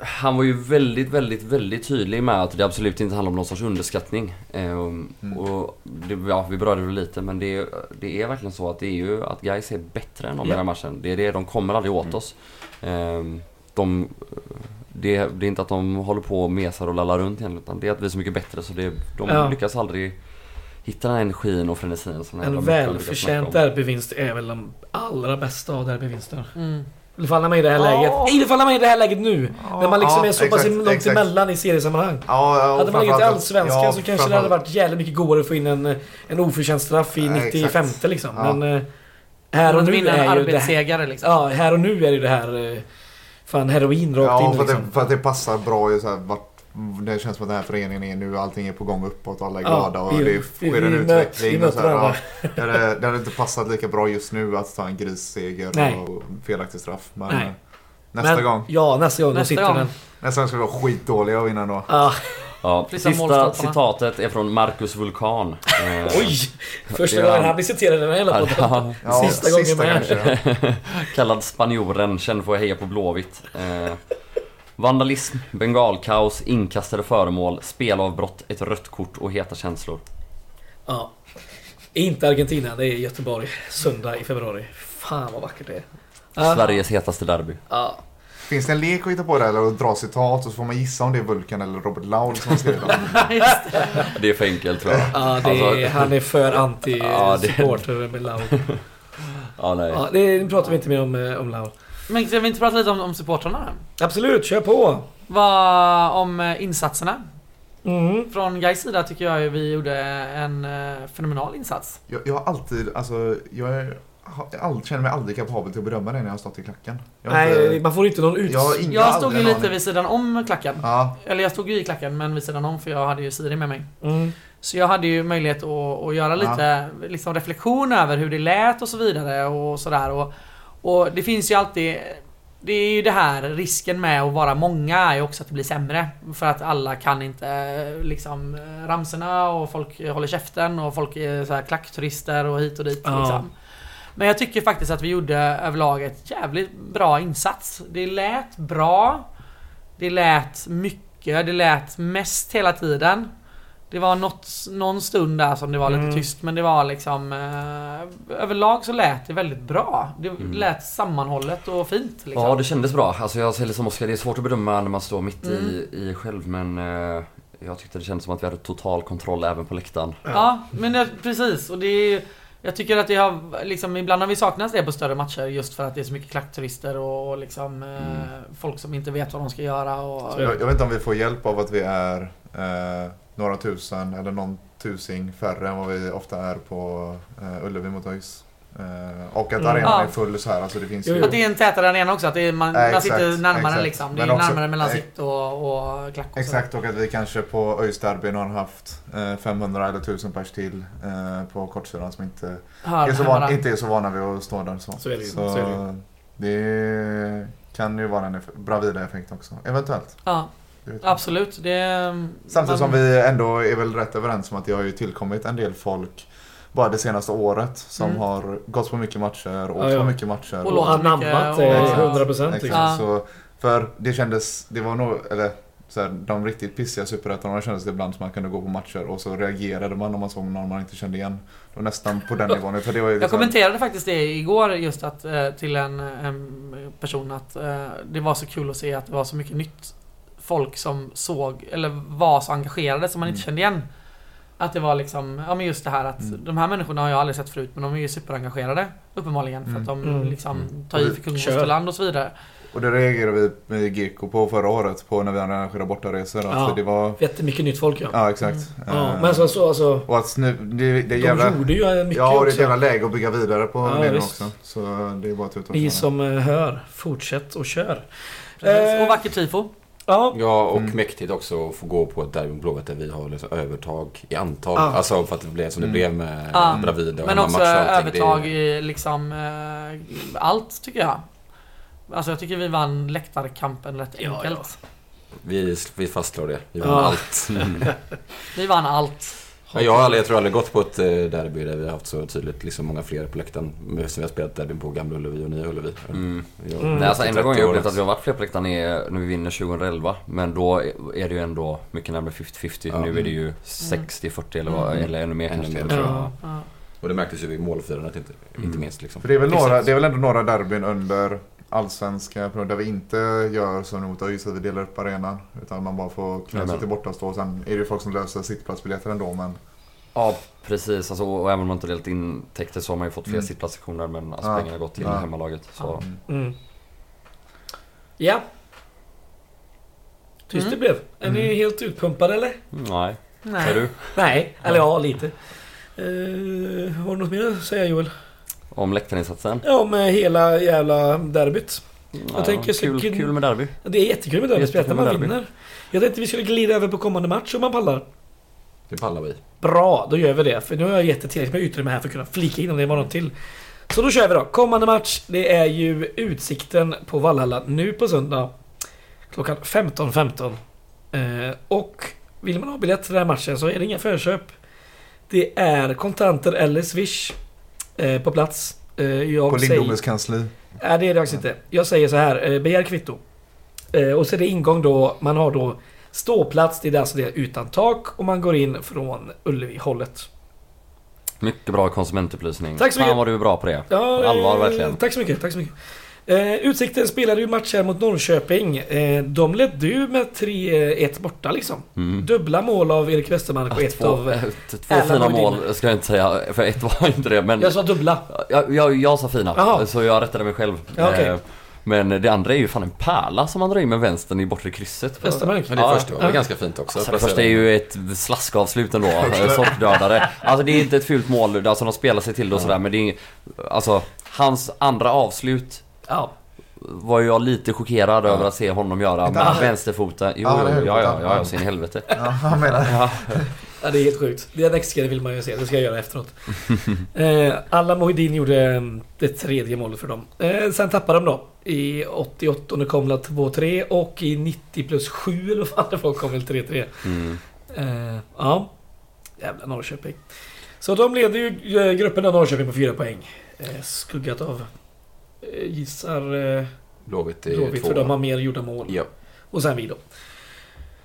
han var ju väldigt, väldigt, väldigt tydlig med att det absolut inte handlar om någon sorts underskattning. Ehm, Och det, ja, vi berörde det lite men det, det är verkligen så att det är ju att guys är bättre än dem i Ja. den här matchen. Det är det, de kommer aldrig åt oss. Ehm, De, det, det är inte att de håller på och mesar och lallar runt egentligen utan det är att vi är så mycket bättre så det, de Ja. lyckas aldrig hitta den här energin och frenesin som den En välförtjänt derbyvinst är väl de allra bästa av derbyvinster. Mm. I alla fall när man är i det här Ja. läget. I alla fall när man är i det här läget nu. när man liksom ja, är så pass exakt, långt exakt. emellan i seriesammanhang. Och Hade man legat i Allsvenskan ja, så kanske det hade varit jävligt mycket godare att få in en, en oförtjänt straff i Nej, 95 exakt. liksom. Men eh, här och nu är ju det här, liksom. Ja, här och nu är ju det här eh, Fan heroin rakt Ja, in för att, liksom. det, för att det passar bra i så här, vart det känns som att den här föreningen är nu, allting är på gång uppåt och alla är Ja, glada och vi- det sker en utveckling. och så här, *laughs* ja, det, hade, det hade inte passat lika bra just nu att ta en grisseger Nej. och felaktig straff. Men Nej. eh, nästa Men- gång. Ja, nästa gång. Nästa då sitter gång. den. Nästa gång ska vi vara skitdåliga och vinna då. Ah, Ja, Flytta sista målstolparna. citatet är från Marcus Vulkan. *laughs* Eh, oj! Första det är gången han. blir citerad i den här hela podden. Ja, Sista gången med. kanske. Ja. *laughs* Kallad spanjoren, känd för att heja på Blåvitt. Eh, vandalism, bengalkaos, inkastade föremål, spelavbrott, ett rött kort och heta känslor. Ja. Inte Argentina, det är Göteborg. Söndag i februari. Fan vad vackert det är. Sveriges hetaste derby. Ja. Finns det en lek att hitta på det eller att dra citat och så får man gissa om det är Vulkan eller Robert Laul som skrivit dem? *laughs* Det. Det är för enkelt tror jag. Ja, det är, Alltså, han är för *laughs* Ja, det- anti-supporter med Lau. *laughs* ja, nej. Ja, det pratar vi inte mer om, eh, om Lau. Men ska vi inte prata lite om, om supportrarna? Absolut, kör på! Vad om eh, insatserna? Mm. Från Gais sida tycker jag ju vi gjorde en eh, fenomenal insats. Jag, jag har alltid, alltså, jag är, all, känner mig aldrig kapabel till att bedöma det när jag har stått i klacken. Jag Nej, inte- man får inte någon ut... jag ingen- Jag stod ju lite aning. vid sidan om klacken. Ja, Eller jag stod ju i klacken men vid sidan om för jag hade ju Siri med mig. Mm. Så jag hade ju möjlighet att, att göra lite liksom, reflektion över hur det lät och så vidare och sådär. Och, och det finns ju alltid det är ju det här, risken med att vara många är ju också att det blir sämre. För att alla kan inte liksom ramserna och folk håller käften och folk är så här klackturister och hit och dit Ja. liksom. Men jag tycker faktiskt att vi gjorde överlag ett jävligt bra insats. Det lät bra. Det lät mycket, det lät mest hela tiden. Det var något, någon stund där som det var lite Mm. tyst men det var liksom eh, Överlag så lät det väldigt bra. Det lät sammanhållet och fint liksom. Ja, det kändes bra. Alltså jag säger som Oskar, det är svårt att bedöma när man står mitt Mm. i, i själv men eh, Jag tyckte det kändes som att vi hade total kontroll även på läktaren. Ja, men det, precis. Och det är, jag tycker att det har, liksom, ibland har vi saknat det på större matcher just för att det är så mycket klackturister och, och liksom, eh, folk som inte vet vad de ska göra. Och, Jag, jag vet inte om vi får hjälp av att vi är eh, några tusen eller någon tusing färre än vad vi ofta är på eh, Ullevi mot ÖIS. Eh, och att Mm. arenan Ja. är full så här. Alltså det finns ju... Att det är en tätare arena också, att det är, man, Ja, man sitter närmare exakt. liksom. Det är också- närmare mellan eh, sitt och, och klack och så. Exakt, och att vi kanske på ÖIS-derbyn har haft eh, 500 eller 1000 pers till eh, på kortsidan som inte Hör är, så van, inte är så vana vid att stå där. Så, Så är det ju, Så så är det det kan ju vara en eff- Bravida-effekt också. Eventuellt. Ja, absolut. Det, Samtidigt som man- vi ändå är väl rätt överens om att det har ju tillkommit en del folk bara det senaste året som Mm. har gått på mycket matcher, åkt Ja, ja. på mycket matcher. Och Och anammat det och- 100% Exakt, liksom. Ja. så, för det kändes, det var nog, eller så här, de riktigt pissiga superettorna kändes det ibland som man kunde gå på matcher och så reagerade man om man såg någon man inte kände igen. Det nästan på den *laughs* nivån. För det var ju Jag liksom, kommenterade faktiskt det igår just att, eh, till en, en person att eh, det var så kul att se att det var så mycket nytt folk som såg, eller var så engagerade som man inte Mm. kände igen. Att det var liksom, ja men just det här att Mm. de här människorna har jag aldrig sett förut men de är ju superengagerade uppenbarligen för Mm. att de Mm. liksom Mm. tar i Och för kungsfosterland och så vidare. Och det reagerade vi med Geko på förra året på när vi arrangerade bortaresor. Att Ja. det var, Jättemycket nytt folk ja. ja exakt. Ja, Eh, men så, så alltså, Och att nu, det, det de jävla... gjorde ju mycket Ja, och det är ett jävla läge att bygga vidare på Ja, visst. också. Så det är bara att Ni som eh, hör, fortsätt och kör. Precis. Eh. Och vackert tifo. Ja, Ja, och Mm. mäktigt också att få gå på ett derby mot Blåvitt där vi har liksom övertag i antal. Ja. Alltså för att det blev som det Mm. blev med Ja. Bravida och Men också allting. Det övertag i liksom eh, allt tycker jag. Alltså jag tycker vi vann läktarkampen rätt Ja, enkelt. Vi, vi fastslår det. Vi vann Ja. allt. *laughs* Vi vann allt. Ja, jag, har aldrig, jag tror aldrig gått på ett eh, derby där vi har haft så tydligt liksom många fler på läktaren. Som vi har spelat derbyn på Gamla Ullevi och Nya Ullevi. Mm. Jag- Mm. Nej, alltså enda gången jag 30 upplevt att vi har varit fler på läktaren är när vi vinner 2011. Men då är det ju ändå mycket närmare 50-50. Ja. Nu är det ju 60-40 eller, vad, Mm. eller ännu mer Ännu kanske. mer, tror jag. Ja. Ja. Och det märktes ju vid målfirandet inte, Mm. inte minst. Liksom. För det är, väl några, det är väl ändå några derbyn under allsvenska där vi inte gör som mot ÖIS att vi delar upp arenan. Utan man bara får knä sig till bortastå. Sen är det ju folk som löser sittplatsbiljetter ändå men... Ja, precis. Alltså, och även om man inte delat intäkter så har man ju fått fler Mm. sittplatssektioner men alltså, Ja. pengarna har gått till Ja. hemmalaget. Så. Mm. Ja. Tyst det Mm. blev. Är ni Mm. helt utpumpade eller? Nej, Nej. är du? Nej, eller ja, lite. Uh, har du något mer att säga Joel? Om läktarinsatsen? Ja, med hela jävla derbyt. Ja, tänker kul, cykeln- kul med derby. Det är jättekul med derby, speciellt när man derby. vinner. Jag tänkte vi skulle glida över på kommande match om man pallar. Det pallar vi. Bra, då gör vi det. För nu har jag gett det tillräckligt med utrymme här för att kunna flika in om det var något till. Så då kör vi då. Kommande match, det är ju Utsikten på Vallhalla nu på söndag. Klockan 15.15. Eh, och vill man ha biljett till den här matchen så är det inga förköp. Det är kontanter eller swish eh, på plats. Eh, jag På säger- Linddomes kansli. Nej, det är det faktiskt inte. Jag säger så här, eh, begär kvitto. Eh, och så är det ingång då, man har då ståplats, det är alltså det utan tak och man går in från Ullevi-hållet. Mycket bra konsumentupplysning. Tack så Fan mycket. vad du är bra på det. Ja, Allvar verkligen. Tack så mycket, tack så mycket. Eh, Utsikten spelade ju match här mot Norrköping. Eh, de ledde ju med 3-1 borta liksom. Mm. Dubbla mål av Erik Westermark och ett två, av... eh, *laughs* två fina mål ska jag inte säga, för ett var inte det men Jag sa dubbla. jag, jag, jag sa fina, Jaha. så jag rättade mig själv. Ja, okej. Eh, Men det andra är ju fan en pärla som man drar in med vänstern i bortre krysset. Westermark. Men det Ja, första var ja. ganska fint också. Alltså det första är ju ett slaskavslut ändå, *laughs* eh, sortdödare. Alltså det är inte ett fult mål, alltså de spelar sig till det och sådär men det är Alltså, hans andra avslut Ja. var jag lite chockerad över att se honom göra med vänsterfoten. Jo, Ja, jo, ja, ja, ja, ja, så in i helvete. Ja, han menar Ja. Ja, det är helt sjukt. Det extra vill man ju se. Det ska jag göra efteråt. *laughs* eh, Alla Mohidin gjorde eh, det tredje målet för dem. Eh, sen tappade de då. I 88 kom det 2-3 och i 90 plus 7 eller vad fan det var kom väl 3-3. Mm. Eh, ja. Jävla Norrköping. Så de leder ju eh, gruppen av Norrköping på 4 poäng. Eh, skuggat av gissar eh, Blåvitt Blåvitt för de har mer gjorda mål. Ja. Och sen vi då.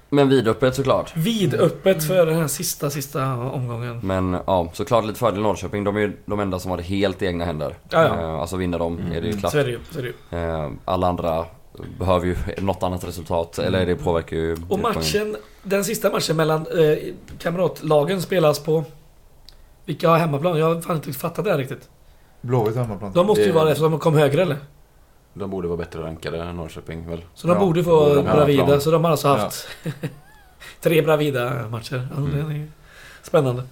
Men vidöppet såklart. Vidöppet för den här sista, sista omgången. Men ja, såklart lite fördel Norrköping. De är ju de enda som har det helt i egna händer. Ja, ja. Eh, Alltså vinner de är det ju Mm. klart. Så är det ju. Så är det ju. Eh, Alla andra behöver ju något annat resultat. Eller det påverkar ju Och matchen, den sista matchen mellan eh, kamratlagen spelas på... Vilka har hemmaplan? Jag har fan inte fattat det här riktigt. Blåvitt hemmaplan. De måste ju vara det eftersom de kom högre eller? De borde vara bättre rankade än Norrköping väl? Så de Ja, borde borde få de ha Bravida, så de har alltså haft *laughs* tre Bravida-matcher. Ja, Mm. det är spännande.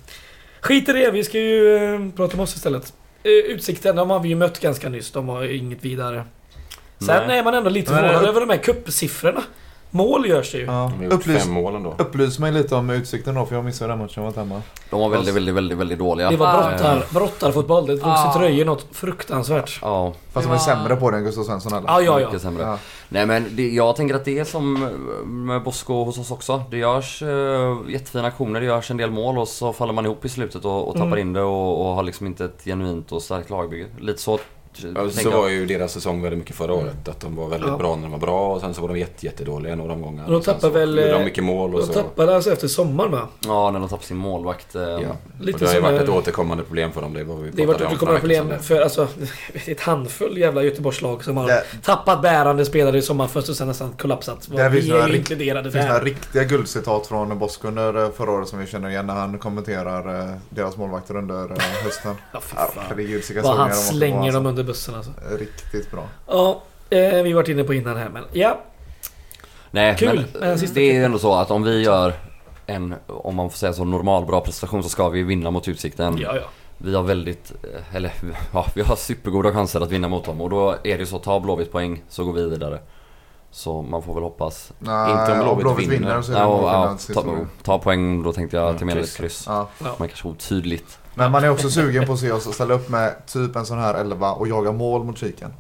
Skit i det, vi ska ju eh, prata om oss istället. Eh, Utsikten, de har vi ju mött ganska nyss. De har ju inget vidare. Sen Nej. är man ändå lite förvånad över de här kuppsiffrorna. Mål görs det ju. Ja. De Upplys, fem mål ändå. upplys mig lite om Utsikten då, för jag missade den matchen jag var hemma. De var väldigt, väldigt, väldigt, väldigt dåliga. Det var Ah. brottar, brottarfotboll. Det drogs Ah. i tröjor något fruktansvärt. Ja, Fast de är sämre på det än Gustav Svensson eller? Ja, ja, ja. mycket sämre. Ja. Nej men det, jag tänker att det är som med Bosko hos oss också. Det görs uh, jättefina aktioner, det görs en del mål och så faller man ihop i slutet och, och tappar Mm. in det och, och har liksom inte ett genuint och starkt lagbygge. Lite så Så var ju deras säsong väldigt mycket förra året. Att de var väldigt Ja. bra när de var bra och sen så var de jätte, jättedåliga några omgångar. De Och sen tappar så väl, de mycket mål och De så. tappade alltså efter sommaren va? Ja, när de tappar sin målvakt. eh, Ja. Lite det har ju varit ett återkommande problem för dem. Det var vi Det har varit ett återkommande problem för alltså, *laughs* ett handfull jävla Göteborgslag som har Det, tappat bärande spelare i sommarfönstret och sen nästan kollapsat. Där finns vi några är ju rikt- inkluderade det finns några där. riktiga guldcitat från Bosko under eh, förra året som vi känner igen när han kommenterar eh, deras målvakter under hösten. Ja, fy fan. Herregud, Vad han slänger dem under bussen alltså. Riktigt bra. Ja, eh, vi varit inne på innan här men ja. Nej, Kul, men det är ju ändå så att om vi gör en, om man får säga så, normal bra prestation så ska vi vinna mot Utsikten. Ja, ja. Vi har väldigt, eh, eller *laughs* ja, vi har supergoda chanser att vinna mot dem och då är det ju så, ta Blåvitt poäng så går vi vidare. Så man får väl hoppas. Nej, Inte om Blåvitt Blåvitt vinner. vinner så är det Ja, ja, ta, ta poäng, då tänkte jag till med ett kryss. kryss. Ja. Man kanske otydligt. Men man är också sugen på att se oss ställa upp med typ en sån här 11 och jaga mål mot kiken.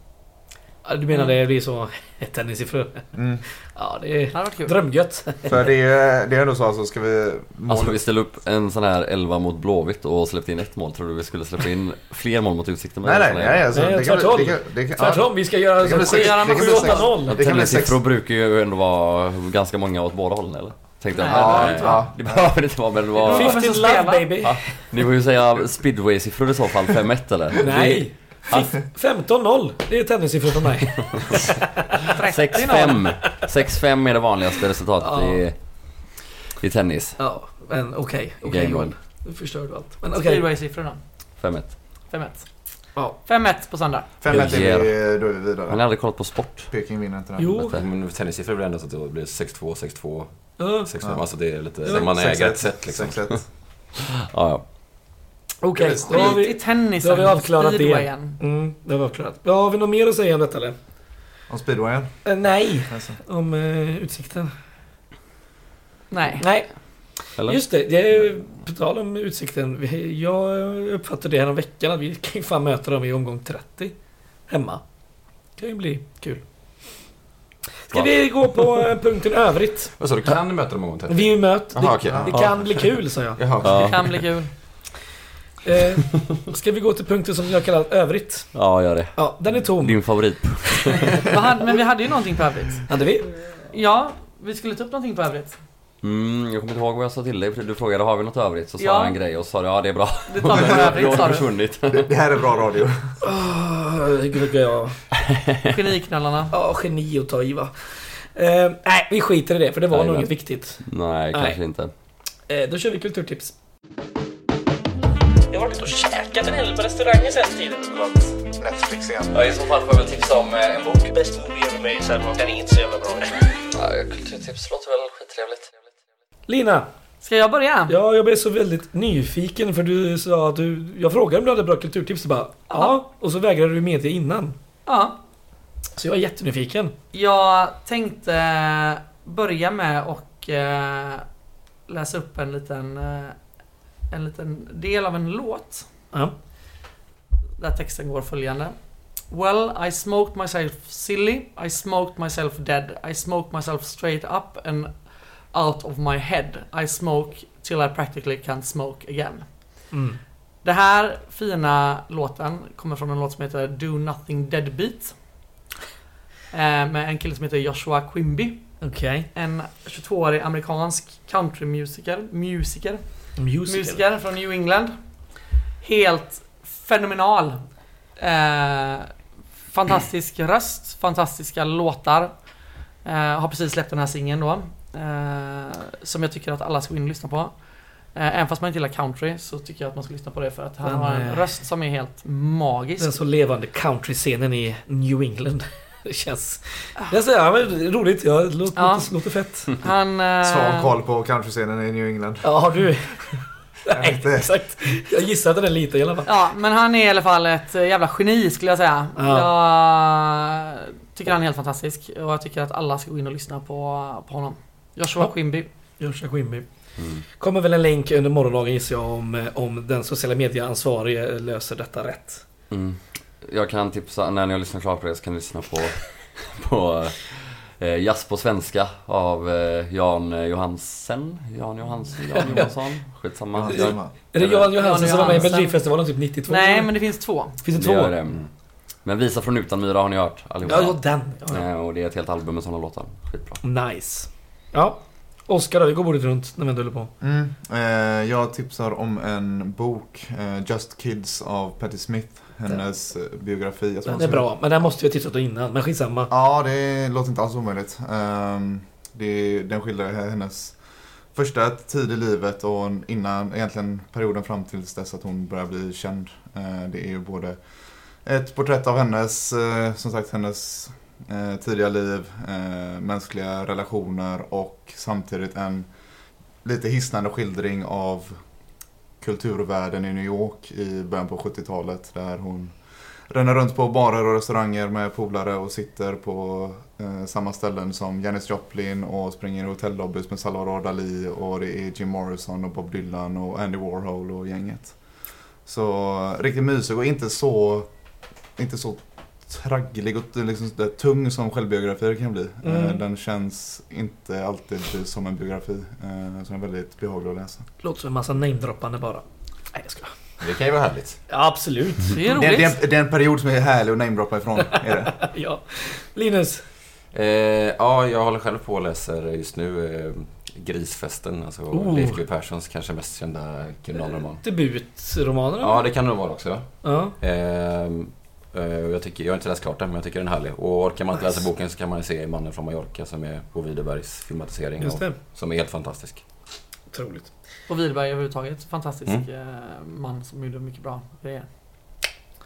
Ja, Du menar det blir så *laughs* tennissiffror? Mm. Ja, det är drömgött. För det är, det är ändå så alltså, ska vi... Mål... Alltså vi ställa upp en sån här 11 mot Blåvitt och släppt in ett mål. Tror du vi skulle släppa in fler mål mot Utsikten? med nej, nej, nej. Alltså, Nej, tvärtom. Tvärtom, vi ska göra Det kan bli så sex- sju- det kan bli sju, sex- åtta, noll. det kan bli sex- Tennissiffror brukar ju ändå vara ganska många åt båda hållen eller? Tänkte jag. Nej, Ja, det ja. Det behöver inte vara men det var... Fifty- 15 som love spelar. baby. Ja, ni får ju säga speedway-siffror i så fall, 5-1 eller? Nej! Fif- 15-0. Det är tennissiffror för mig. *laughs* 6-5. 6-5 är det vanligaste resultatet Ja. i, i tennis. Ja, men okej. Okej Game Joel. Nu förstör du allt. Men okej. Speedway-siffror då. 5-1. 5-1. Ja. 5-1 på söndag. 5 Jag är ger. vi, då är vi Har vidare. ni aldrig kollat på sport? Peking vinner inte den. Jo. Men tennissiffror blir ändå så att det blir 6-2, 6-2, Ja, 6-5. Ja. Alltså det är lite... Ja. man äger 6-1, ett set liksom. 6-1. *laughs* Ja, ja. Okej, då har vi... tennisen. då har vi avklarat det. speedwayen. Mm, det var avklarat. Ja, har vi något mer att säga om detta eller? Om speedwayen? Eh, nej, Alltså. om eh, utsikten. Nej. Nej, Eller? just det. det är, på tal om utsikten. Jag uppfattade det här om veckan att vi kan ju fan möta dem i omgång 30. Hemma. Det kan ju bli kul. Ska Va? vi gå på eh, punkten övrigt? Vad sa du? Kan du möta dem en gång till? Vi möt. Jaha, Det, okej. det kan bli kul, sa jag. Jaha, *laughs* Ja. Det kan bli kul. Eh, ska vi gå till punkten som jag kallar övrigt? Ja, gör det. Ja, den är tom. Din favorit. *laughs* Men vi hade ju någonting på övrigt. Hade vi? Ja, vi skulle ta upp någonting på övrigt. Mm, jag kommer inte ihåg vad jag sa till dig. Du frågade har vi något övrigt? Så sa Ja. jag en grej och sa ja det är bra. Det tar vi på övrigt har sa det du. Det, det här är bra radio. Oh, gud, jag... *laughs* Geniknallarna. Ja, geni att ta i va. Eh, nej, vi skiter i det för det var Nej, nog inget viktigt. Nej, kanske Nej. inte. Eh, då kör vi kulturtips. Jag har varit och käkat en hel del på restauranger sen tiden. Netflix igen. Ja, I så fall får jag väl tipsa om eh, en bok. Best movie ever made, så den är inte så jävla bra. Ja, kulturtips låter väl skittrevligt. Lina, Ska jag börja? ja, jag blev så väldigt nyfiken för du sa att du... Jag frågade om du hade bra kulturtips och bara ja. Och så vägrade du medge innan. Ja. Så jag är jättenyfiken. Jag tänkte börja med och eh, läsa upp en liten, eh, en liten del av en låt. Ja. Där texten går följande. Well, I smoked myself silly, I smoked myself dead, I smoked myself straight up and out of my head. I smoke till I practically can't smoke again. Mm. Det här fina låten kommer från en låt som heter Do Nothing Deadbeat. Eh, med en kille som heter Joshua Quimby. Okej. En 22-årig amerikansk countrymusiker. Musiker. Musical. Musiker från New England. Helt fenomenal. Eh, fantastisk röst, fantastiska låtar. Eh, har precis släppt den här singeln då. Eh, som jag tycker att alla ska gå in och lyssna på. Eh, även fast man inte gillar country så tycker jag att man ska lyssna på det för att han Men, har en eh, röst som är helt magisk. Den så levande country-scenen i New England. *laughs* Det känns... Det är så, ja, men, roligt. Ja, det låter, Ja. låter, låter fett. *laughs* Han... eh, Svag koll på countryscenen i New England. Ja, har du... *laughs* Jag Nej, inte. exakt. Jag gissar att den är liten i alla fall. Ja, men han är i alla fall ett eh, jävla geni skulle jag säga. Jag tycker han är helt fantastisk och jag tycker att alla ska gå in och lyssna på, på honom. Joshua Ja. Quimby. Joshua Quimby. Mm. Kommer väl en länk under morgondagen gissar jag om, eh, om den sociala medieansvarige löser detta rätt. Mm. Jag kan tipsa, när ni har lyssnat klart på det så kan ni lyssna på, *laughs* på eh, Jazz på svenska av eh, Jan eh, Johansen. Jan Johansen? Jan *laughs* Johansson? Skitsamma. Ja, Jag, Är det Jan Johansson som var med i Johansson. Melodifestivalen typ 92? Nej, men det finns två. Finns det det två? gör det. Men Visa från Utanmyra har ni hört allihopa. Ja, ja, den. Ja, ja. Eh, Och det är ett helt album med sådana låtar. Skitbra. Nice. Ja. Oskar då, vi går bordet runt när vi ändå håller på. Mm. Eh, jag tipsar om en bok, eh, Just Kids av Patti Smith. Hennes eh, biografi. Jag Den är bra, men den måste vi ha tipsat om innan. Men skitsamma. Ja, det låter inte alls omöjligt. Ehm, det, den skildrar hennes första tid i livet och innan, egentligen perioden fram tills dess att hon börjar bli känd. Eh, det är ju både ett porträtt av hennes, eh, som sagt, hennes eh, tidiga liv, eh, mänskliga relationer och samtidigt en lite hisnande skildring av kulturvärlden i New York i början på 70-talet där hon ränner runt på barer och restauranger med polare och sitter på eh, samma ställen som Janis Joplin och springer i hotellobbys med Salvador Dalí och det är Jim Morrison och Bob Dylan och Andy Warhol och gänget. Så riktigt mysig och inte så, inte så tragglig och liksom där tung som självbiografier kan bli. Mm. Eh, Den känns inte alltid som en biografi. eh, Så den är väldigt behaglig att läsa. Låter som en massa namedroppande bara. Nej, jag ska. Det kan ju vara härligt. Ja, absolut. Det är Det, roligt. det, det är en period som är härlig att namedroppa ifrån. Är det. *laughs* ja. Linus. Eh, ja, jag håller själv på och läser just nu eh, Grisfesten, alltså Oh. Leif GW Perssons kanske mest kända kriminalroman. Debutromanen? Ja, det kan det nog vara också. ja. Ehm, eh, jag, tycker, jag har inte läst klart den, men jag tycker den är härlig. Och orkar man inte Nice. läsa boken så kan man se Mannen från Mallorca som är Bo Widerbergs filmatisering. Det. som är helt fantastisk. Otroligt. Och Widerberg överhuvudtaget. Fantastisk Mm. eh, man som gjorde mycket bra grejer.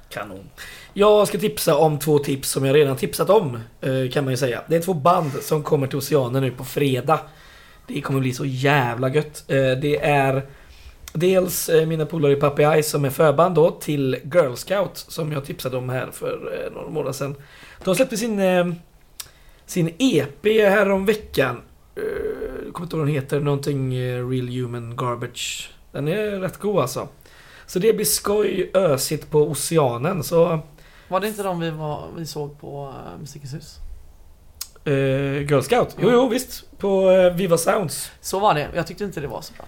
Kanon. Jag ska tipsa om två tips som jag redan tipsat om. eh, Kan man ju säga. Det är två band som kommer till Oceanen nu på fredag. Det kommer bli så jävla gött. Eh, Det är dels eh, mina polare i Puppy Eyes som är förband då till Girl Scout som jag tipsade om här för eh, några månader sedan. De släppte sin, eh, sin EP här om veckan. Jag kommer inte ihåg vad den heter. Någonting Real Human Garbage. Den är rätt god alltså. Så det blir skoj ösigt på Oceanen. Så Var det inte de vi, var, vi såg på Musikens hus? Girl Scout? Jo, jo visst. På Viva Sounds. Så var det. Jag tyckte inte det var så bra.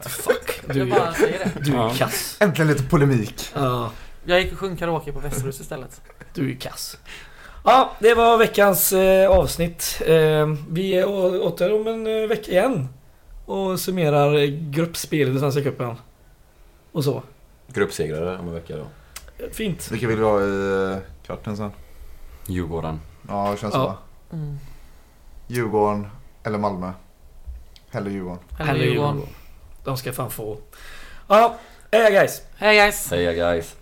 Fuck. Jag Du, bara säger det. du är Ja. kass. Äntligen lite polemik. Ja, Jag gick och sjöng karaoke på Västerhus istället. du är kass. Ja, det var veckans eh, avsnitt. Eh, vi är åter om en eh, vecka igen. Och summerar gruppspelet i Svenska cupen. Och så. Gruppsegrare om en vecka då. Fint. Vilka vill vi ha i eh, kvarten sen? Djurgården. Ja, det känns Ja. så. Mm. Djurgården eller Malmö. Hellre Djurgården. Eller Djurgården. De ska fan få. Ja, hej guys. Hej guys! Säger guys.